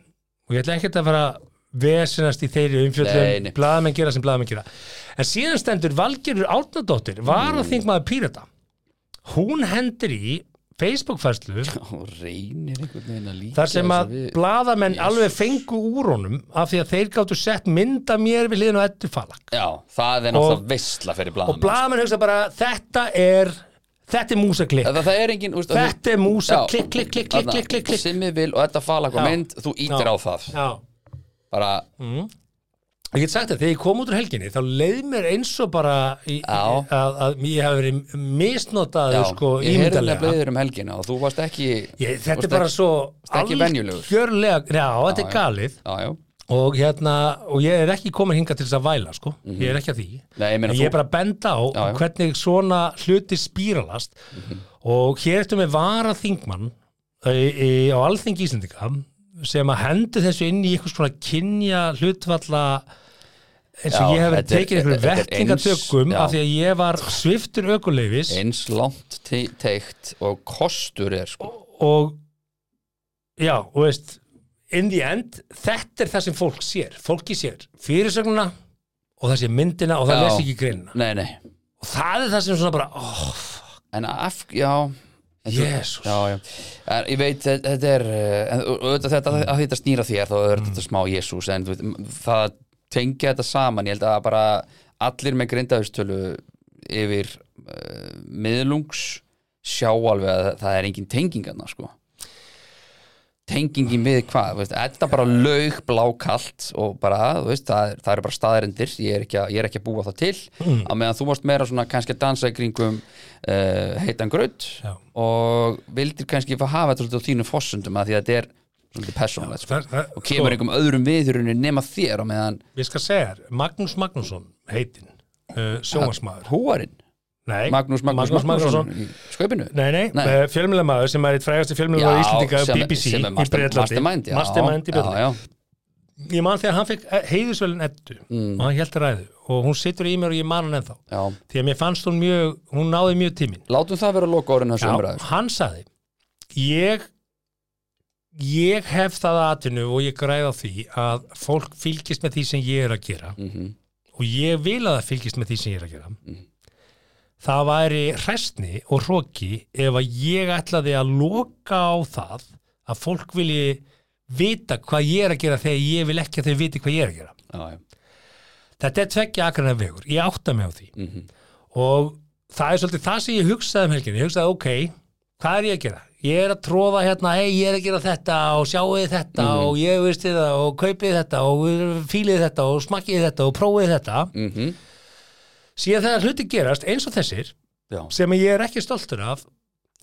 og ég ætla ekkert að fara að vesinast í þeirri umfjöldum nei. blaðamenn gera sem blaðamenn gera. En síðan stendur Valgerur Árnadóttir var að þingmaður pírata. Hún hendur í Facebook-færslu þar sem að við... blaðamenn Jesus. alveg fengu úr honum af því að þeir gáttu sett mynda mér við liðin og ettu falak. Já, það er náttúrulega veistla fyrir og blaðamenn. blaðamenn hugsa bara þetta er þetta er músaklikk. Er Þetta er músa, klikk, klikk, klikk, klikk, klikk, klikk, klikk. Simmi vil og þetta fala hvað mynd Þú ítir á það. Já, Bara, ég get sagt það, þegar ég kom út úr helginni þá leið mér eins og bara í, að, að ég hef verið misnotaður já, sko ég heyrði ímyndalega nefnilega um helgina og þú varst ekki ég, Þetta varst er bara svo algjörlega, já, þetta er galið. Já, já, og hérna, og ég er ekki komin hingað til þess að væla, sko, ég er ekki að því. Nei, ég ég er bara að benda á Já, já. hvernig svona hluti spíralast. Og hér ertu með vara þingmann í, í, á alþingi Íslendinga sem að hendur þessu inn í einhvers konar kynja hlutvalla eins og Já, ég hef verið er- tekið er eins- já. af því að ég var sviftur ökuleifis eins langt te- teikt og kostur er sko. Og já, og veist in the end, þetta er það sem fólk sér. Fólki sér fyrirsögnuna og það sé myndina og það Já. les ekki greinina. Nei, nei, og það er það sem svona bara oh, en af, já en ég veit þetta er, eh, þetta að þetta snýra þér þá er þetta smá Jésús en það að tengja þetta saman, ég held að bara allir með grindaðustölu yfir uh, miðlungs sjá alveg að það er engin tengingarna sko tengingin við hvað, þetta bara laug blákalt og bara, veist, það, það eru bara staðarindir, ég er ekki að, er ekki að búa það til Mm. á meðan þú varst meira svona kannski að dansa í kringum uh, heitan Já. og vildir kannski fá hafa þetta svolítið á þínum fossundum að því að þetta er svolítið persónulegt sko. og kemur einhverjum öðrum viðurinn nema þér á meðan ég skal segja þér, Magnús Magnússon heitinn, uh, sjónvarsmaður húarinn, nei, Magnús Magnús Magnússon í skaupinu Nei, nei, Nei. fjölmjölamæður sem er eitt frægasti fjölmjölamæður Íslendinga sem- BBC í Breitlandi Mastermind, í Breitlandi. Ég man þegar hann fekk heiðusvelin ettu Mm. og hann held ræðu og hún situr í mér og ég man hann ennþá já, því að mér fannst hún mjög, hún náði mjög tímin látum það vera loka orðin þessu umræður hann saði ég ég hef það atvinnu og ég græða því að fólk fylgist með því sem ég er að gera Mhm. og ég vil að það fylgist með því sem ég er að gera Mhm. Það væri hræstni og hróki ef að ég ætlaði að loka á það að fólk vilji vita hvað ég er að gera þegar ég vil ekki að þau viti hvað ég er að gera. Já, þetta er tveggja akrana vegur, ég átta mig á því. Mhm. og það er svolítið það sem ég hugsaði um helginu, ég hugsaði ok hvað er ég að gera? Ég er að tróða hérna, hei ég er að gera þetta og sjáuði þetta og ég veist þetta og kaupið þetta og fílið þetta og smakkið þetta og prófið þetta. Mhm. Síðan þegar hluti gerast eins og þessir já sem ég er ekki stoltur af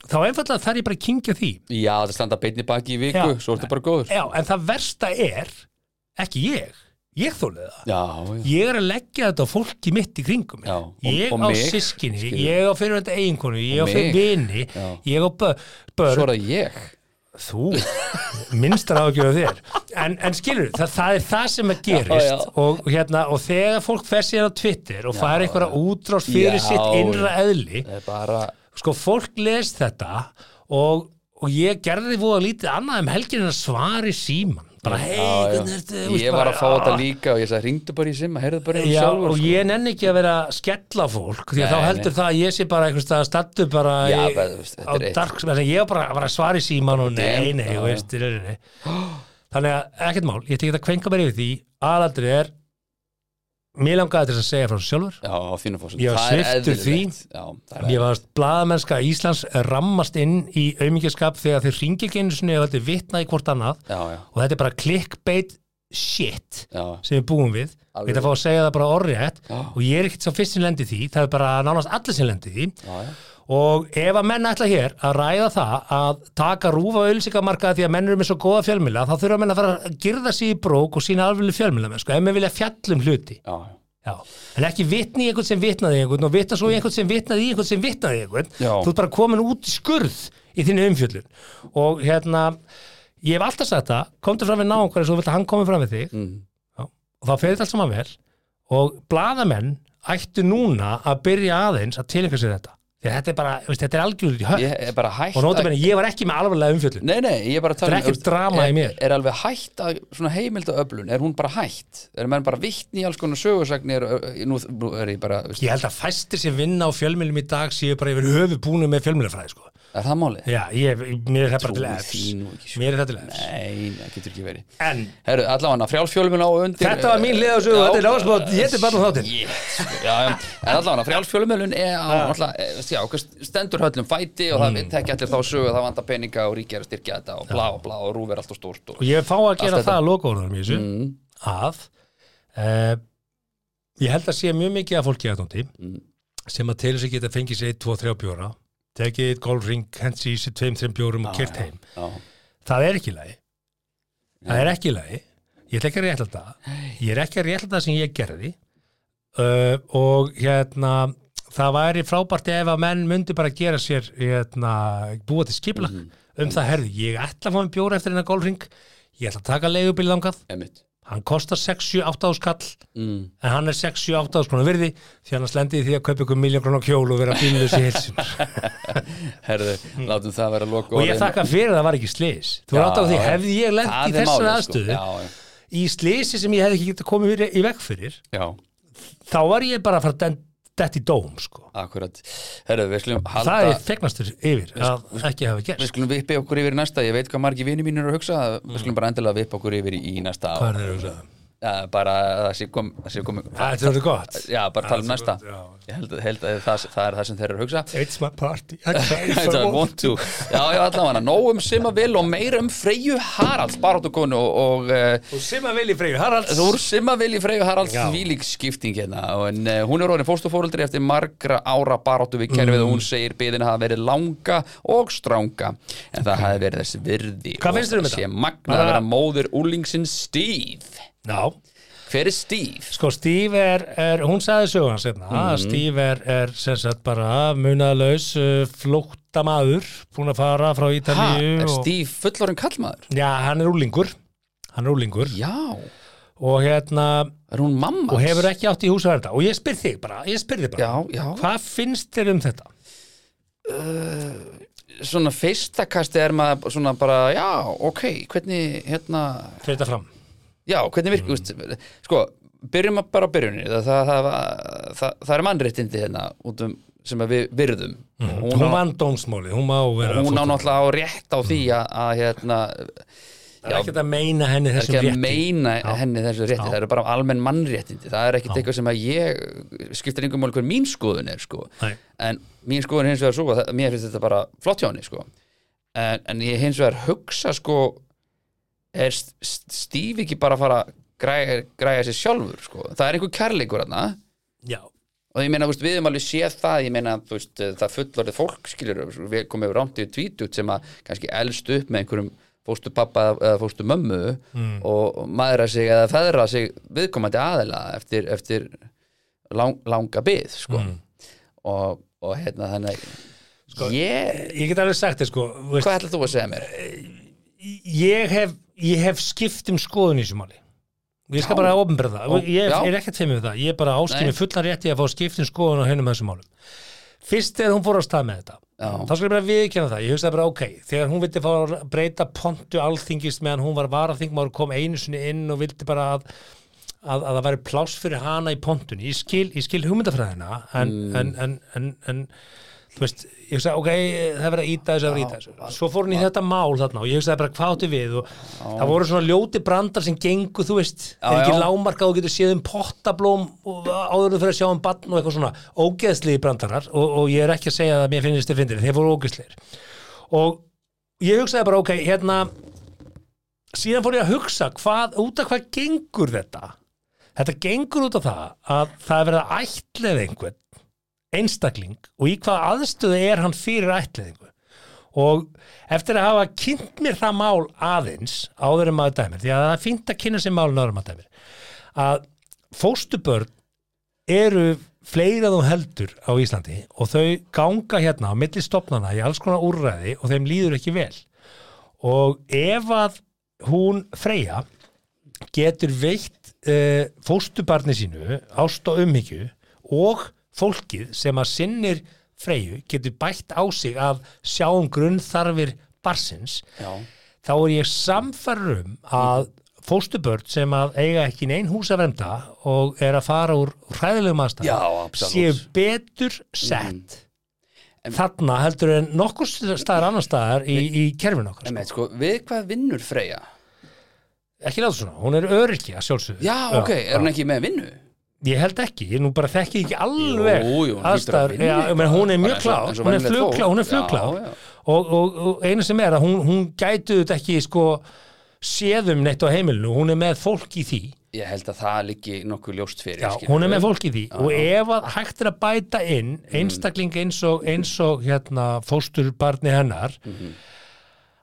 þá einfallega þarf ég bara að kynkja því Já, það standa beinni baki í viku, Já. svo ertu bara góður Já, en það versta er ekki ég, ég þólið það Já, já, ég er að leggja þetta á fólki mitt í kringum mig. Já, og- ég og á mig, sískinni, skilur. ég á fyrirvændi eiginkonu ég á Og fyrir mig. vini, Já. ég á börn, börn svo er það ég þú, minnstar ágjöðu þér. En, en skilur, það, það er það sem að gerist Já, já. Og, hérna, og þegar fólk fer sér á Twitter og fær einhverja útrás fyrir sitt innra eðli bara sko fólk les þetta og, og ég gerði því voða lítið annað um helgin en að svari síman bara hei, hvernig ertu? Ég var bara, að fá þetta "Ah." líka og ég sagði, ringdu bara í simma, heyrðu bara í Já, sjálfur og sko. ég nenni ekki að vera að skella fólk því að þá heldur það að ég sé bara einhvers stað stattu bara bara, á dark ég var bara að að svara í síman og nei, nei, þannig að ekkert mál, ég tekið að kvenka mér yfir því. Aðaldrið er mér langaði til að segja frá sjálfur. Já, á þínu fórsum Ég var sviptur því. Já, Mér varst blaðamennska Íslands rammast inn í aumingjaskap þegar þeir ringi ekki einu sinni og þetta er vitnað í hvort annað. Já, já, og þetta er bara clickbait shit já, sem við búum við við þetta fá að segja það bara orðrétt Já. og ég er ekkert svo fyrst sem lendi því það er bara nánast allir sem lendi því já, já. og ef að menn ætla hér að ræða það að taka rúfa auðlýsingamarkaði því að menn eru með svo góða fjölmila þá þurfa menn að fara að girða sig í brók og sína alveg fjölmila sko, ef menn vilja fjallum hluti já. Já. en ekki vitni í einhvern sem vitnaði í einhvern og vitna svo í einhvern sem vitnaði í einhvern sem vitnaði í einhvern Já. þú ert bara komin út í skurð í þinni umfjöllun og hérna ég hef alltaf sagt það, komdu fram við náungar svo vilt að hann komi fram við þig Mm. Já. og þá fer þetta allt saman vel og blaðamenn ættu núna að byrja aðeins að tilengja sér þetta Því að þetta er bara, veist, þetta er algjörður í hægt og nota benni, ég var ekki með alvarlega umfjöllun Nei, nei, ég er bara að tala um, er. Er alveg hægt að svona heimildaöflun, er hún bara hægt? Er menn bara vittni í alls konar sögursagnir nú er ég bara, veist, Ég held að fæstir sem vinna á fjölmjölum í dag séu bara yfir höfu búinu með fjölmjölafræði sko. Er það málið? Já, ég, mér er það bara til efs sko. Mér er það til efs Nei, það getur ekki verið En Herru, allavega, frjálsfjölmun á undir Þetta var mín sögu, Já, þetta er náttúrulega- ég heiti bara þáttinn. Sko, en allavega, frjálsfjölmun er á, eh, stendur höllum fæti og Mm. það veit ekki allir þá sögu að það vantar peninga og ríkja er að styrkja þetta og blá og blá og rúf er alltaf stórt og Og ég fá að gera það að lokaorðanum í þessu mm, að uh, ég held að sé mjög mikið af fólki Mm. sem að til þess að geta fengið sér 2-3 bjóra tekið eitt golfring, hensi í sér 2-3 bjórum og kert heim. já, það er ekki í lagi. Það er ekki í lagi. Ég ætla ekki að rétla það. Ég er ekki að rétla það sem ég gerði. Uh, og hérna það væri frábært ef að menn myndi bara gera sér hérna, búa til skipulag um það herði, ég ætla að fá mér bjóra eftir hennar golfring ég ætla að taka leigubíl þangað. Emitt hann kostar 6-7-8 áskall mm. en hann er 6-7-8 áskall virði því hann slendið því að kaupa ykkur miljón krónu kjól og vera bílus í hilsin [LAUGHS] Herðu, látum það vera loka og ég þakka fyrir að það var ekki slis þú er átt á því, hefði ég lent í þessari aðstöðu sko. Já, í slisi sem ég hefði ekki getað komið í- í veg fyrir já, þá var ég bara að fara að dett í dóm sko. akkurat. Herðu, við skulum það halda er fegnastur yfir að ekki hafa Við gerst skulum vippi okkur yfir næsta, ég veit hvað margir vini mínir eru að hugsa, við skulum bara endilega vippa okkur yfir í, næsta hvað er það að hugsa ja, bara að það sé kom, það sé kom það er gott. Já, bara tala um næsta. já. Ég held, held að það, það er það sem þeir eru að hugsa. It's my party. [LAUGHS] I cry Þetta for er one. want to. Já, já, allavega, nóg um Simma Vil og meira um Freyju Haralds baráttukonu og, og og sem að vilja Freyju Haralds. Þú eru Simma Vil í Freyju Haralds Já. þvílík skipting hérna. En, uh, hún er orðin fóstufóruldri eftir margra ára baráttu við kerfið Mm. og hún segir byðin hafa verið langa og stránga en það hafi verið þess virði Hvað finnst þér um þetta? magnað að vera móður úlingsins Steve já. Hver er Steve? Sko Steve er, er hún sagði söguna sérna að Steve er, er sem sagt bara munaðlaus uh, flóttamaður búin að fara frá Ha, Ítalíu er og, Steve fullorinn kallmaður? Já, hann er úlingur hann er úlingur Já, og hérna er hún mamma? og hefur ekki átt í húsverða og ég spyr þig bara, ég spyr þig bara. Já, já. Hvað finnst þér um þetta? Svona fyrsta kasti er maður svona bara, já, ok, hvernig, hérna Fyrir þetta fram Já, hvernig virku, mm. sko byrjum bara á byrjunni það, það, það, það, það er mannréttindi hérna út um sem við virðum. Hún, hún, hún vann dómsmáli, hún má vera hún á náttúrulega á rétt á því að, að hérna það er ekkert að meina henni það er þessum ekki að rétti. meina henni þessu rétti, Já. það eru bara almenn mannréttindi. Það er ekkert eitthvað sem að ég skiptir einhver mál hver mín skoðun er sko. Nei. en mín skoðun hins vegar svo mér finnst þetta bara flott hjá henni sko. En, en ég hins vegar hugsa sko er St- St- Steve ekki bara að fara að græja, græja sér sjálfur sko það er einhver kærleikur Já, og ég meina, við höfum alveg séð það ég meina, veist, það fullorðið fólk skilur, við komum yfir rámt yfir tvítut sem að kannski elst upp með einhverjum fóstu pappa eða fóstu mömmu Mm. og maðura sig eða feðra sig viðkomandi aðila eftir, eftir lang, langa byð sko. Mm. og, og hérna þannig Sko, ég, ég get alveg sagt þér sko hvað ætlar þú að segja mér? ég hef, ég hef skipt um skoðun í þessu máli. Ég skal Já. bara ofnbæra það. Ó, ég já. er ekkert þeim með það, ég er bara áskilin fullan rétti að fá skipt um skoðun á hennum þessum málum. Fyrst þegar hún fór á stað með þetta þá skal ég bara viðkjanna það, ég hugsaði bara ok þegar hún vildi fá að breyta pontu alþingist meðan hún var varaþingmaður kom einu sinni inn og vildi bara að að, að það væri pláss fyrir hana í pontunni. Ég skil, ég skil hugmyndafræðina en, Mm. en, en, en, en þú veist, ég hugsaði ok það verið að íta þessu, það verið að íta þessu. svo fór hún í þetta mál þarna og ég hugsaði bara hvað áttu við? Og það voru svona ljóti brandar sem gengu, þú veist, er ekki lámarka og getur séð um pottablóm og áður þú fyrir að sjá um barn og eitthvað svona ógeðslegi brandarar og, og ég er ekki að segja að mér finnst þið fyndir, þeir voru ógeðslegir. Og ég hugsaði bara ok, hérna síðan fór ég að hugsa hvað, út af hvað gengur þetta? Þetta gengur út af það að það er verið að ætleða einhvern einstakling og í hvað aðstöðu er hann fyrir ætleðingu og eftir að hafa kynnt mér það mál aðeins áður en maður dæmir því að það er fínt að kynna sér málun áður en maður dæmir að fóstubörn eru fleiri að þú heldur á Íslandi og þau ganga hérna á milli stopnana í alls konar úrræði og þeim líður ekki vel. Og ef að hún Freyja getur veitt uh, fóstubarni sínu ást og umhyggju og fólkið sem að sinnir Freyju getur bætt á sig að sjá um grunnþarfir barsins já, þá er ég samfæður um að fóstubörn sem að eiga ekki neinn hús að vernda og er að fara úr hræðilegum Já, absolutt. séu betur sett þarna heldur en nokkur staðar annar staðar í, í kerfinu okkar sko. sko, við hvað vinnur Freyja? ekki láta svona, hún er öryggi að sjálfsögðu Já, ok, er hún ekki með vinnu? Ég held ekki, ég nú bara þekki ekki alveg Jú, jú, aðstæður, já, menn, hún er mjög og hún er fólk. hún er Já, flugklár. Já. og, og, og einu sem er að hún, hún gætu þetta ekki sko séðum neitt á heimilinu, hún er með fólk í því. Ég held að það liggi nokkuð ljóst fyrir já, skilurðu. hún er með fólk í því. Og ef að hægt er að bæta inn einstakling eins og, eins og hérna fósturbarni hennar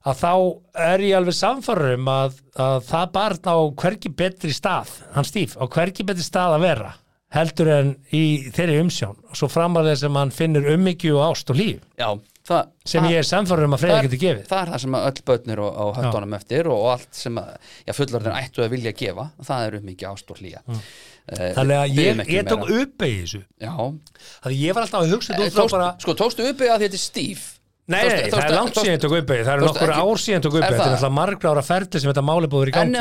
að þá er ég alveg samfærum um að, að það barn á hvergi betri stað, hann Stíf á hvergi betri stað að vera heldur en í þeirri umsjón og svo framalega sem hann finnur ummyggju og ást og líf Já, það, sem ég er samfærum um að Freyja það, getur gefið. það er það sem öll börnir og, og höfðunum eftir og, allt sem að já, fullorðin ættu að vilja gefa það er um mikið ást og hlýja. Mm. þannig að ég, ég tók upp í þessu. Já, þannig að ég var alltaf að hugsa út frá tókst, bara sko tókstu uppi að þetta er stíf Nei, nei, það er langt síðan tók upp í, það eru nokkur ár síðan tók upp í, Er þetta er náttúrulega margra ára ferli sem þetta máli búður í gangi.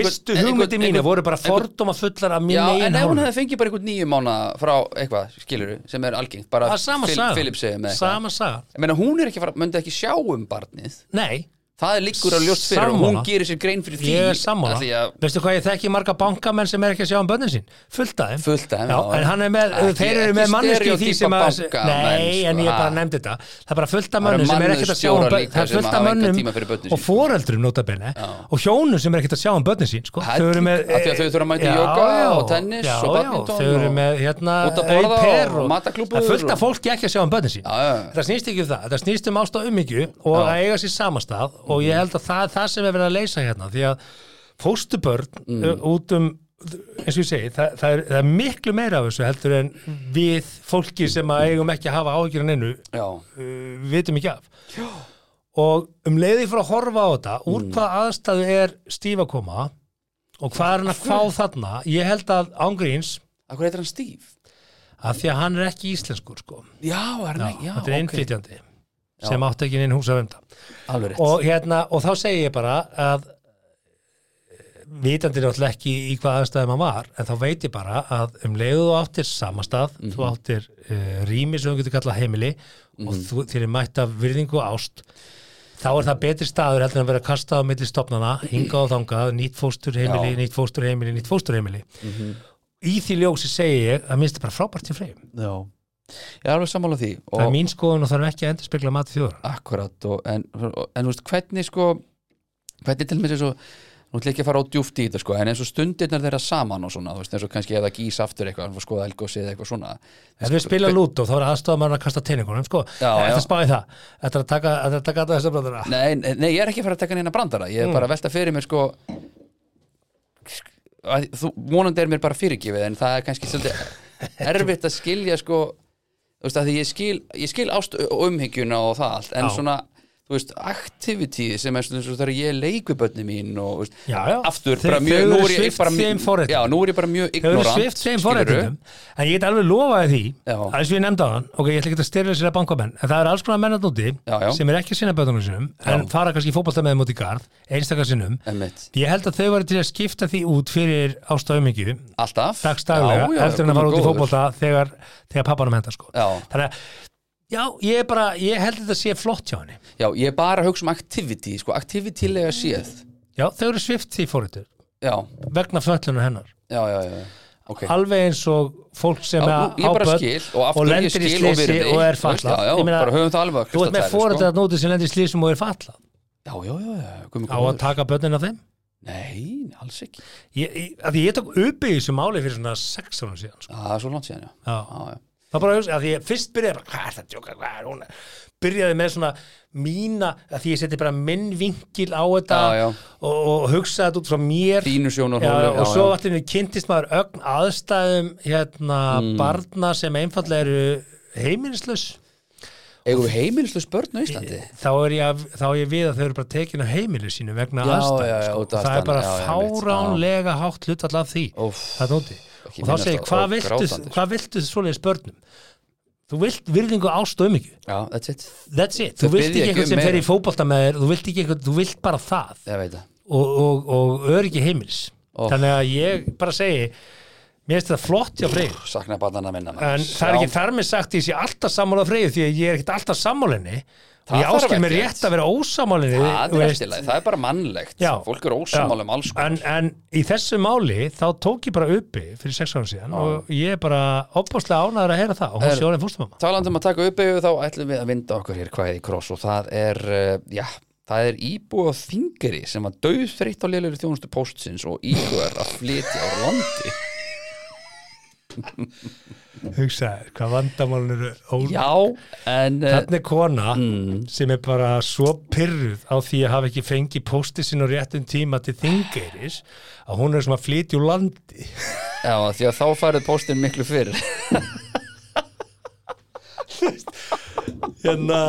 Fyrstu hugmyndi mínu voru bara fordóma fullar af mín Já, eigin en ef hún hefði fengið bara einhvern nýju mánu frá eitthvað, skiluru, sem er algengt bara. Philip segir með eitthvað. Sama saga. Ég meina, hún er ekki fara, myndi ekki sjá um barnið. Nei, Það er líkur að ljóst fyrir og hún gerir sér grein fyrir því ég er sammála. að Veistu hvað ég þekki marga bankamenn sem er ekki að sjá um börnin sín? Fullt af þeim. En hann er með, Ekki- þeir eru ekki með manneski því sem að, nei, en sko, ég bara ha. nefndi þetta. Það er bara fullt af mönnum sem er ekkert að sjá um líka það er fullt af mönnum og foreldrum notabene og hjónum sem er ekkert að sjá um börnin sín, sko. Er Þau eru með, að þau þurfa að mæta já, og tennis og badminton Þau eru með, út að borða au pair og er fullt af fólki að Já, já, já. Og Já. að ég held að það er það sem er verið að leysa hérna því að fóstubörn mm. út um eins og ég segi, það, það, er, það er miklu meira af þessu heldur en við fólki sem að eigum ekki að hafa áhyggjur en einu Já, uh, vitum ekki af Já. og um leiði fyrir að horfa á þetta úr Mm. hvað aðstæðu er Stíf að koma og hvað er hann að fá þarna ég held að ángríns Akkur heitir hann Steve? að því að hann er ekki íslenskur sko Já, er hann ekki, já, þetta er ok. innflytjandi sem átti ekki inn hús að venda og, hérna, og þá segi ég bara að eh, vitandi náttúrulega ekki í hvað aðstæðum hann var en þá veit ég bara að um leiðu þú áttir samastað, Mhm. þú áttir uh, rými sem þú getur kallað heimili og Mhm. þú, þér er mætt af virðingu ást þá er það betri staður heldur en að vera kastað á milli stopnana, hingað og þangað nýtt fósturheimili, Já. Mhm. nýtt fósturheimili nýtt fósturheimili í því ljósi segi ég að minnst bara frábært til freyjum Já, ég er alveg sammála því það er mín skoðun og þarf ekki að endur spekla mati þjóður akkurat og, en, en veist, hvernig sko hvernig til mér svo nú ætla ég ekki að fara á djúft í þetta sko en eins og stundirnar þeirra saman og svona veist, eins og kannski eða gís aftur eitthvað og skoða elgósi eða eitthvað svona Ef við spila lútó þá er aðstofað mann að kasta teiningunum sko. Þetta já. spáði það er að taka, þetta er að taka þess að bröndara Nei, nei, ég er ekki að fara að taka neina brandara ég er Mm. bara að velta fyrir mér sko að, þú, vonandi er mér bara fyrirgefið en það er kannski svolítið erfitt að skilja sko þú veist að því ég skil, ég skil ást og umhyggjuna og það allt en Já. svona þú veist, activity sem er svona þegar ég leik við bönni mín og veist, Já, já. aftur Þeir- bara mjög, nú er ég bara þeim forréttindum. já, nú er ég bara mjög ignorant þeim forréttindum En ég get alveg lofaði því Já. að þess við ég nefndi á hann Ok, ég ætla ekki að styrja sér að bankamenn En það er alls konar menn að núti Já, já. sem er ekki að sinna bötunum sinum en fara kannski í fótbolta með þeim út í garð einstakar Einmitt. Ég held að þau var til að skipta því út fyrir ástafumingju alltaf dagstaglega eftir að fara út í fótbolta þegar, pappanum henda sko. Þannig að Já, ég bara, ég held að þetta sé flott hjá henni. Já, ég er bara að hugsa um activity sko, activitylega séð Já, þau eru svift því fóritur já, vegna föllunar hennar. Já, já, já. ok. Alveg eins og fólk sem Já, er nú- ég bara börn skil og aftur ég lendir í skil og slísi virði. og er Þú veist, fallað já, já, Ég meina, bara höfum það alveg að þú ert með kristaltæru, fóreldrar sko. að nóti sem lendir í slísum og er fallað já, já, já, já, guð minn á að góður. taka börnin af þeim? Nei, alls ekki. Ég, ég, að því ég tók upp í þessu máli fyrir svona sex árum síðan sko. það er svo langt síðan, já, Já. já, já. Það bara, að því ég fyrst byrjaði bara, hvað er það að djóka, hvað er hún? Byrjaði með svona mína að því ég seti bara minn vinkil á þetta Já, já. Og, og hugsaði þetta út frá mér. Sjónar Já, og svo allir við kynntist maður ögn aðstæðum hérna Mm. barna sem einfallega eru heimilislaus. Við heimilislaus börn á Íslandi? Þá er, ég, þá er ég við að þau eru bara tekin af heimili sínu vegna aðstæðum sko. það er bara fáránlega hátt hlutall af því. Óff. það er nóti Ekki og þá segir hvað viltu, hvað viltu svoleiðis börnum? Þú vilt virðingu ást og umhyggju. Já, that's it. That's it, Þau þú vilt ekki ekki eitthvað um sem fer í fótbolta með þér þú vilt ekki eitthvað, þú vilt bara það. Og, og, og öryggi heimils Ó. þannig að ég bara segi mér finnst þetta flott hjá Freyr en það er ekki þar með sagt ég sé alltaf sammála Freyr því að ég er ekkert alltaf sammálinni Það ég áskil mér rétt að vera ósammálinni Það það er bara mannlegt. Já. Fólk er ósamála um alls en, en í þessu máli þá tók ég bara uppi fyrir sex ára síðan og ég er bara opbáslega ánæður að heyra það og hún sé orðin fórstumamma Talandi um að taka upp yfir þá ætlum við að vinda okkur hér hvað í kross og það er, uh, já, það er íbúið á þingari sem var döð þreytt á lélegri þjónustu póstsins og íbúið að flytja á landi. [LAUGHS] hugsaði hvað vandamálun eru ól Já, en uh, Þannig er kona Mm. sem er bara svo pyrruð á því að hafa ekki fengið pósti sinn á réttum tíma til þingeiris að hún er sem að flytja úr landi já, því að þá farið póstin miklu fyrir. hérna,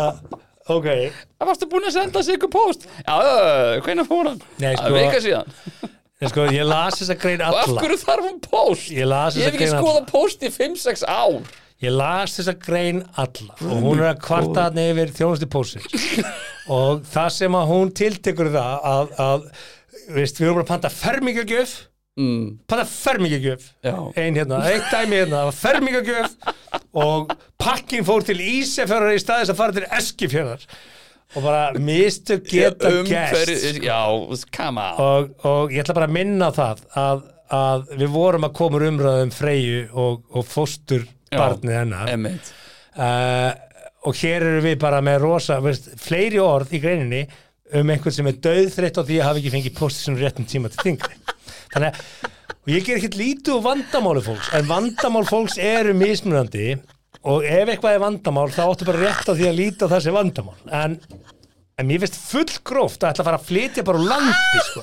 ok Það varstu búin að senda sig ykkur póst? Já, hvernig fór hann? Nei, Það sko- er vika síðan. Sko, ég las þessa grein Og af alla. hverju þarf hún póst? Ég las Ég hef ekki grein skoðað póst í 5-6 ár. ég las þessa grein alla. Og hún er að kvarta hann yfir þjónusti pósins [LAUGHS] og það sem að hún tiltekur það að, að veist, við erum bara að panta fermingagjöf. Mm, panta fermingagjöf. Já. ein hérna, eitt dæmi hérna fermingagjöf. [LAUGHS] Og pakkin fór til Ísafjörðar í staðis að fara til Eskifjörðar og bara mistök geta gæst og, og ég ætla bara að minna á það að, að við vorum að koma umræðum Freyju og, og fóstur barnið hennar. uh, og hér eru við bara með rosa veist, fleiri orð í greininni um einhvern sem er döðþreytt á því að hafa ekki fengið postið sem réttum tíma til þingri. [LAUGHS] Þannig að og ég ger ekkert lítið úr vandamáli fólks en vandamál fólks eru mismunandi. og ef eitthvað er vandamál þá áttu bara rétt á því að líta það sem vandamál en, en mér finnst fullgróft að ætla að fara að flytja bara úr landi sko.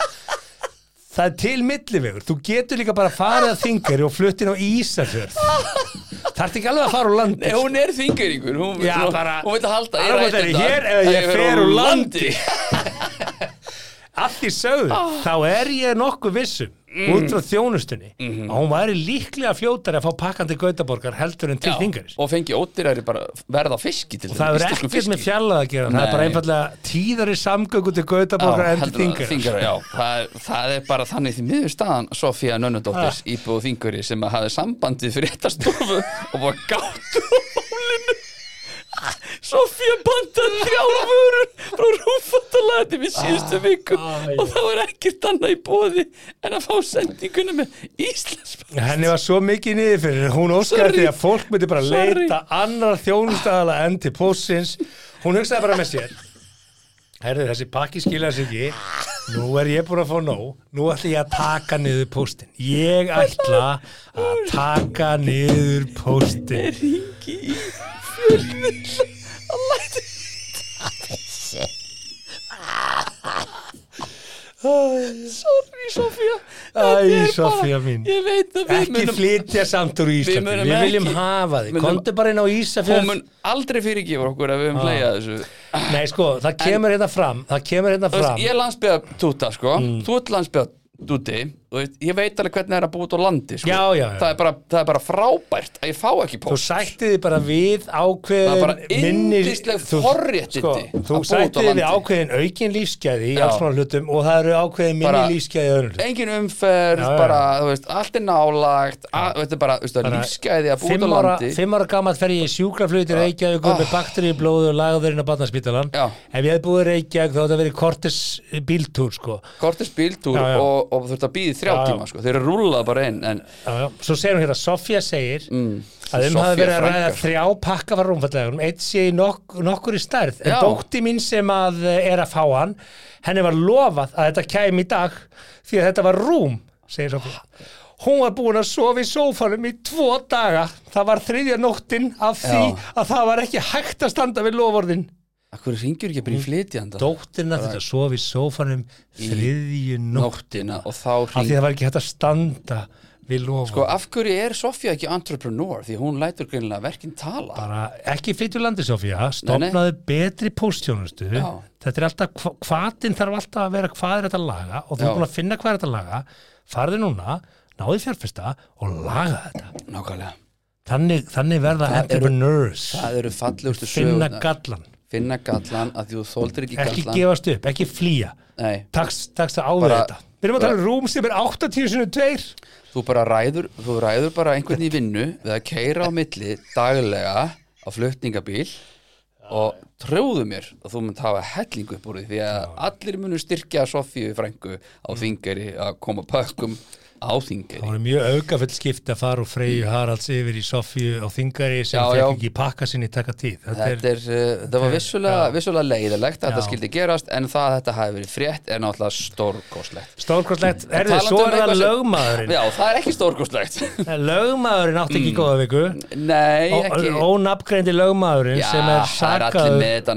það er til millivegur þú getur líka bara að fara að þingri og fluttin á Ísafjörð það ert ekki alveg að fara úr landi Nei, hún er þingaríkur Hún, vil halda í Annarkvort er ég ræturnar, hér eða að ég fer úr landi. að því sögðu, Ah. þá er ég nokkuð vissum Mm. út frá þjónustunni Mhm. að hún væri líklega fljótari að fá pakkandi Gautaborgar heldur en til Já, þingaris Og fengi ódýrari bara verð á fiski til það er ekkert með fjallað að gera það er bara Nei. einfallega tíðari samgöngu til Gautaborgar en til já, það, það er bara þannig því miður staðan Sofía Nönnudóttir Ah. íbúð þingari sem að hafi sambandið fyrir þetta stofu og var gáttu á málinu Sofía bandaði þrjár vörur frá rúfatalæti við síðustu viku ah, og það var ekkert annað í bóði en að fá sendinguna með Íslands henni var svo mikið niður fyrir. Hún Sorry. því að fólk myndi bara Sorry. leita annar þjónustæðala enn til pósins hún hugsaði bara með sér Herðu, þessi pakki skilja sig ekki. Nú er ég búin að fá nóg. Nú ætla ég að taka niður póstin. Ég ætla að taka niður póstin. Ringi í fjölmiðla Sorry Sofía Æ, Sofía mín. Ég veit að við Ekki munum flytja samt úr Íslandi munum Við viljum ekki- hafa þig. munum- Komdu bara inn á Hún Ísafjörð mun aldrei fyrirgefa okkur að við höfum Ah. hleyjað þessu. Nei, sko, það kemur hérna fram Það kemur hérna Þú veist, fram. Ég er landsbyggða túta sko. Mm. Þú ert landsbyggða túti veist, Ég veit alveg hvernig það er að búa út á landi sko. Já, já, já. Það, er bara, það er bara frábært að ég fá ekki Þú póst. sætti þið bara við ákveðin Það er bara yndisleg þú- forréttindi sko, Þú búa úti á sætti þið við ákveðin aukin lífsgæði í alls konar hlutum og það eru ákveðin minni lífsgæði Engin umferð, bara, þú veist, allt er nálagt að, þú veist, Bara lífsgæði að búa út á landi. fimm ára gammal fer ég í sjúkraflug til Reykjavíkur með bakteri í blóðu og lagður inn á barnaspítalan Já. Ef ég hefði búið Reykjavík þá þrjá Já, tíma sko. Þeir eru rúlað bara inn en. Svo segir hún hérna, Sofía segir Mm. að um Soffía hafi verið að ræða þrjá pakka var rúmfallegur eitt sé nok nokkur í stærð en dótti mín sem að eh, er að fá hann henni var lofað að þetta kæmi í dag því að þetta var rúm segir Sofía hún var búin að sofa í sófanum í tvo daga það var þriðja nóttin af því Já. að það var ekki hægt að standa við lofórðin Akkur ringjur ekki bara í flytjanda? dóttirna þetta sofa í sófanum þriðju nótt. nóttina og þá af því það var ekki hægt að standa við lofórðin Sko, af hverju er Sofía ekki entrepreneur? Því hún lætur greinilega verkinn tala. Bara ekki flyttu landi Sofía Nei, stopnaðu betri póstjónustu Já. þetta er alltaf, hva- hvatin þarf alltaf að vera hvað er þetta að laga og þú er búin að finna hvað er þetta að laga. Farðu núna, náðu fjárfesta og laga þetta. Nákvæmlega. Þannig, þannig verða entrepreneurs. það eru fallegustu gallan, finna gallan að þú þóldir ekki ekki gallan. gefast upp, ekki flýja. Takst, að áður þetta. Við erum að tala um rúm sem er 80 sinni 2 þú bara ræður þú ræður bara einhvern í vinnu við að keira á milli daglega á flutningabíl og trúðu mér að þú munt hafa helling upp úr því því að allir munu styrkja Sofíu frængu á þingari að koma pökkum á það þingari voru mjög aukafull skipti að fara úr Freyju Haralds yfir í Sofíu á Þingari sem Já, fekk ekki pakka sinni taka tíð. Þetta er, Þetta, er, uh, þetta var vissulega, vissulega leiðilegt að þetta skildi gerast en það að þetta hafi verið frétt er náttúrulega stórkostlegt. Stórkostlegt, erðu, talandi svo um er það lögmaðurinn. [LAUGHS] Já, það er ekki stórkostlegt. Lögmaðurinn átti ekki góða viku? Nei, ekki. ónafngreindi lögmaðurinn sem er það er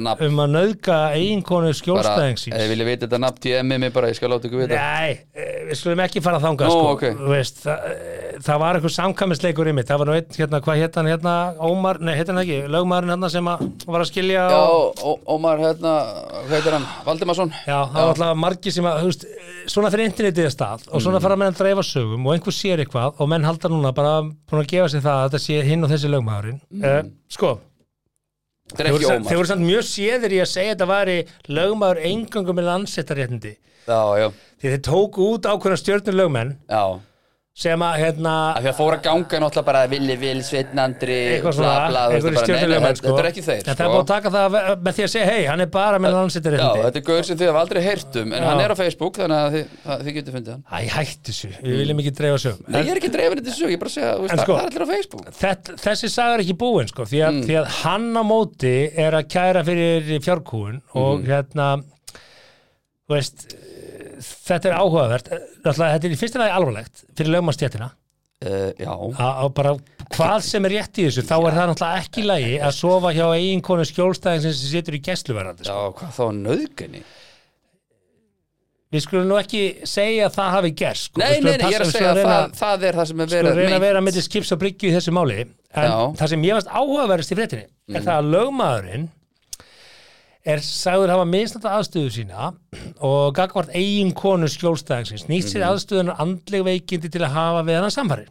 nafn. um að nauðga eiginkonu bara, skjólstæðing ef síns þið vilja vita þetta nafn TM mig bara, ég skal láta ykkur vita Nei, eh, við skulum ekki fara þangað Nú, sko. ok. Þú veist, það, eh, það var einhver samkvæmisleikur í mitt það var nú einn, hérna, hvað hétt hann hérna Ómar, nei, hétt hann ekki, lögmaðurinn hérna sem að var að skilja Já, og, Ó- Ómar, hérna, hvað heitir hann? Valdimarsson já, það var alltaf margir sem að, þú veist, eh, svona fyrir internetið er stað og Mm. svona fara menn að dreifa sögum og einhver sér eitthvað og menn halda núna bara að gefa sér það að þetta sé hinn og þessi lögmaðurinn mm. sko, Þetta er þeir voru, samt- mjög séðir í að segja að þetta væri lögmaður eingöngu með landsettaréttindi Já, já, því þeir tóku út ákveðna stjörnur lögmenn já. sem að hérna Af því að fóra ganga náttúrulega bara Vili Vil, Sveitn Andri eitthvað svona, nei, nei, stjórnulegmenn þetta- er ekki þeir, en það er sko. búin að taka það með því að segja hei, hann er bara með Já, landsettarréttindi þetta er gauður sem þið hafa aldrei heyrt um En Já. hann er á Facebook, þannig að þið, að þið getur fundið hann. Æ, hættu þessu, við viljum ekki dreifa sögum Nei, ég er ekki dreifin þetta sög, ég bara að segja, veist, sko- það er allir á Facebook. Þett, þessi saga er ekki búin sko, því, að, Mm. því að hann á móti er að kæra fyrir fjárkúun og Mm. hérna þú veist þetta er áhugavert. Náttúrulega, þetta er í fyrsta lagi alvarlegt fyrir lögmannstjættina uh, Já, að bara hvað sem er rétt í þessu þá er það náttúrulega ekki í lagi að sofa hjá eiginkonu skjólstæðin sem situr í gæsluverandi já, sko. hvað þá nöðgani við skulum nú ekki segja að það hafi gerst sko. Nei, nei, nei, ég er að segja að það, það er það sem er verið reyna að vera með skips og bryggju í þessu máli. En Já. það sem ég varst áhugaverðist í fréttinni er það að lögmaðurinn er sagður hafa misnata aðstöðu sína og gagvart eigin konu skjólstæðingsins nýtt sér aðstöðunar andleg veikindi til að hafa við hann samfari.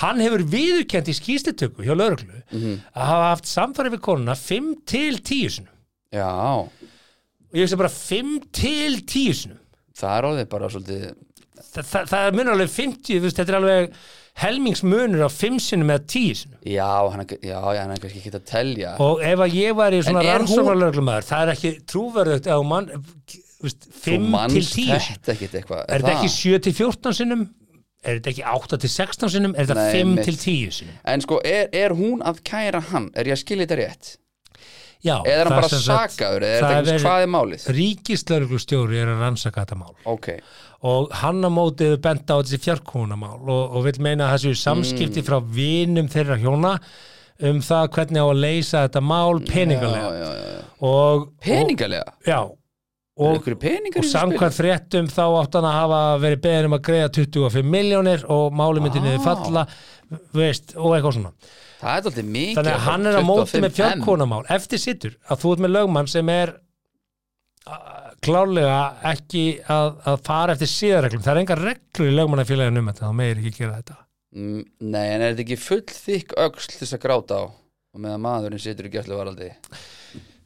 Hann hefur viðurkent í skýstitöku hjá lögreglu að hafa haft samfari við konuna 5 til 10 sinum Já, og ég veist bara 5 til 10 sinum það er orðið bara svolítið Þa, það, það er munur alveg 50 þú veist, þetta er alveg helmingsmunur á 5 sinum eða 10 sinum Já, hann er, kannski ekki að telja og ef að ég væri svona En er hún- það er ekki trúverðugt ef mann veist, 5 Þú til manst 10 sinum. þetta ekkit eitthvað er þetta ekki 7 til 14 sinum er þetta ekki 8 til 16 sinum er þetta Nei, 5 mitt. til 10 sinum En sko, er, er hún að kæra hann? Er ég að skilja þetta rétt? Já, Eða er hann bara sakaður? Eða er það þetta ekki hvað er málið? ríkislöglustjóri er að rannsaka þetta mál Ok, og hann á mótið bent á þessi fjarkónamál og, og vil meina að þessu samskipti Mm. frá vinum þeirra hjóna um það hvernig á að leysa þetta mál peningalega já, já, já. og, Peningalega? og, já, Og, og, samkvæmt fréttum þá átt hann að hafa verið beðin um að greiða 25 miljónir og máli myndi niður Ah. falla veist, og eitthvað svona er þannig að hann er á móti með fjárkónamál eftir sittur að þú ert með lögmann sem er klárlega ekki að, að fara eftir síðarreglum, það er engar reglur í lögmannafélaginu um þetta, þá meir ekki gera þetta. Mm, Nei, en er þetta ekki full þykk til þess að gráta á? Og meðan maðurinn situr í gæsluvaraldi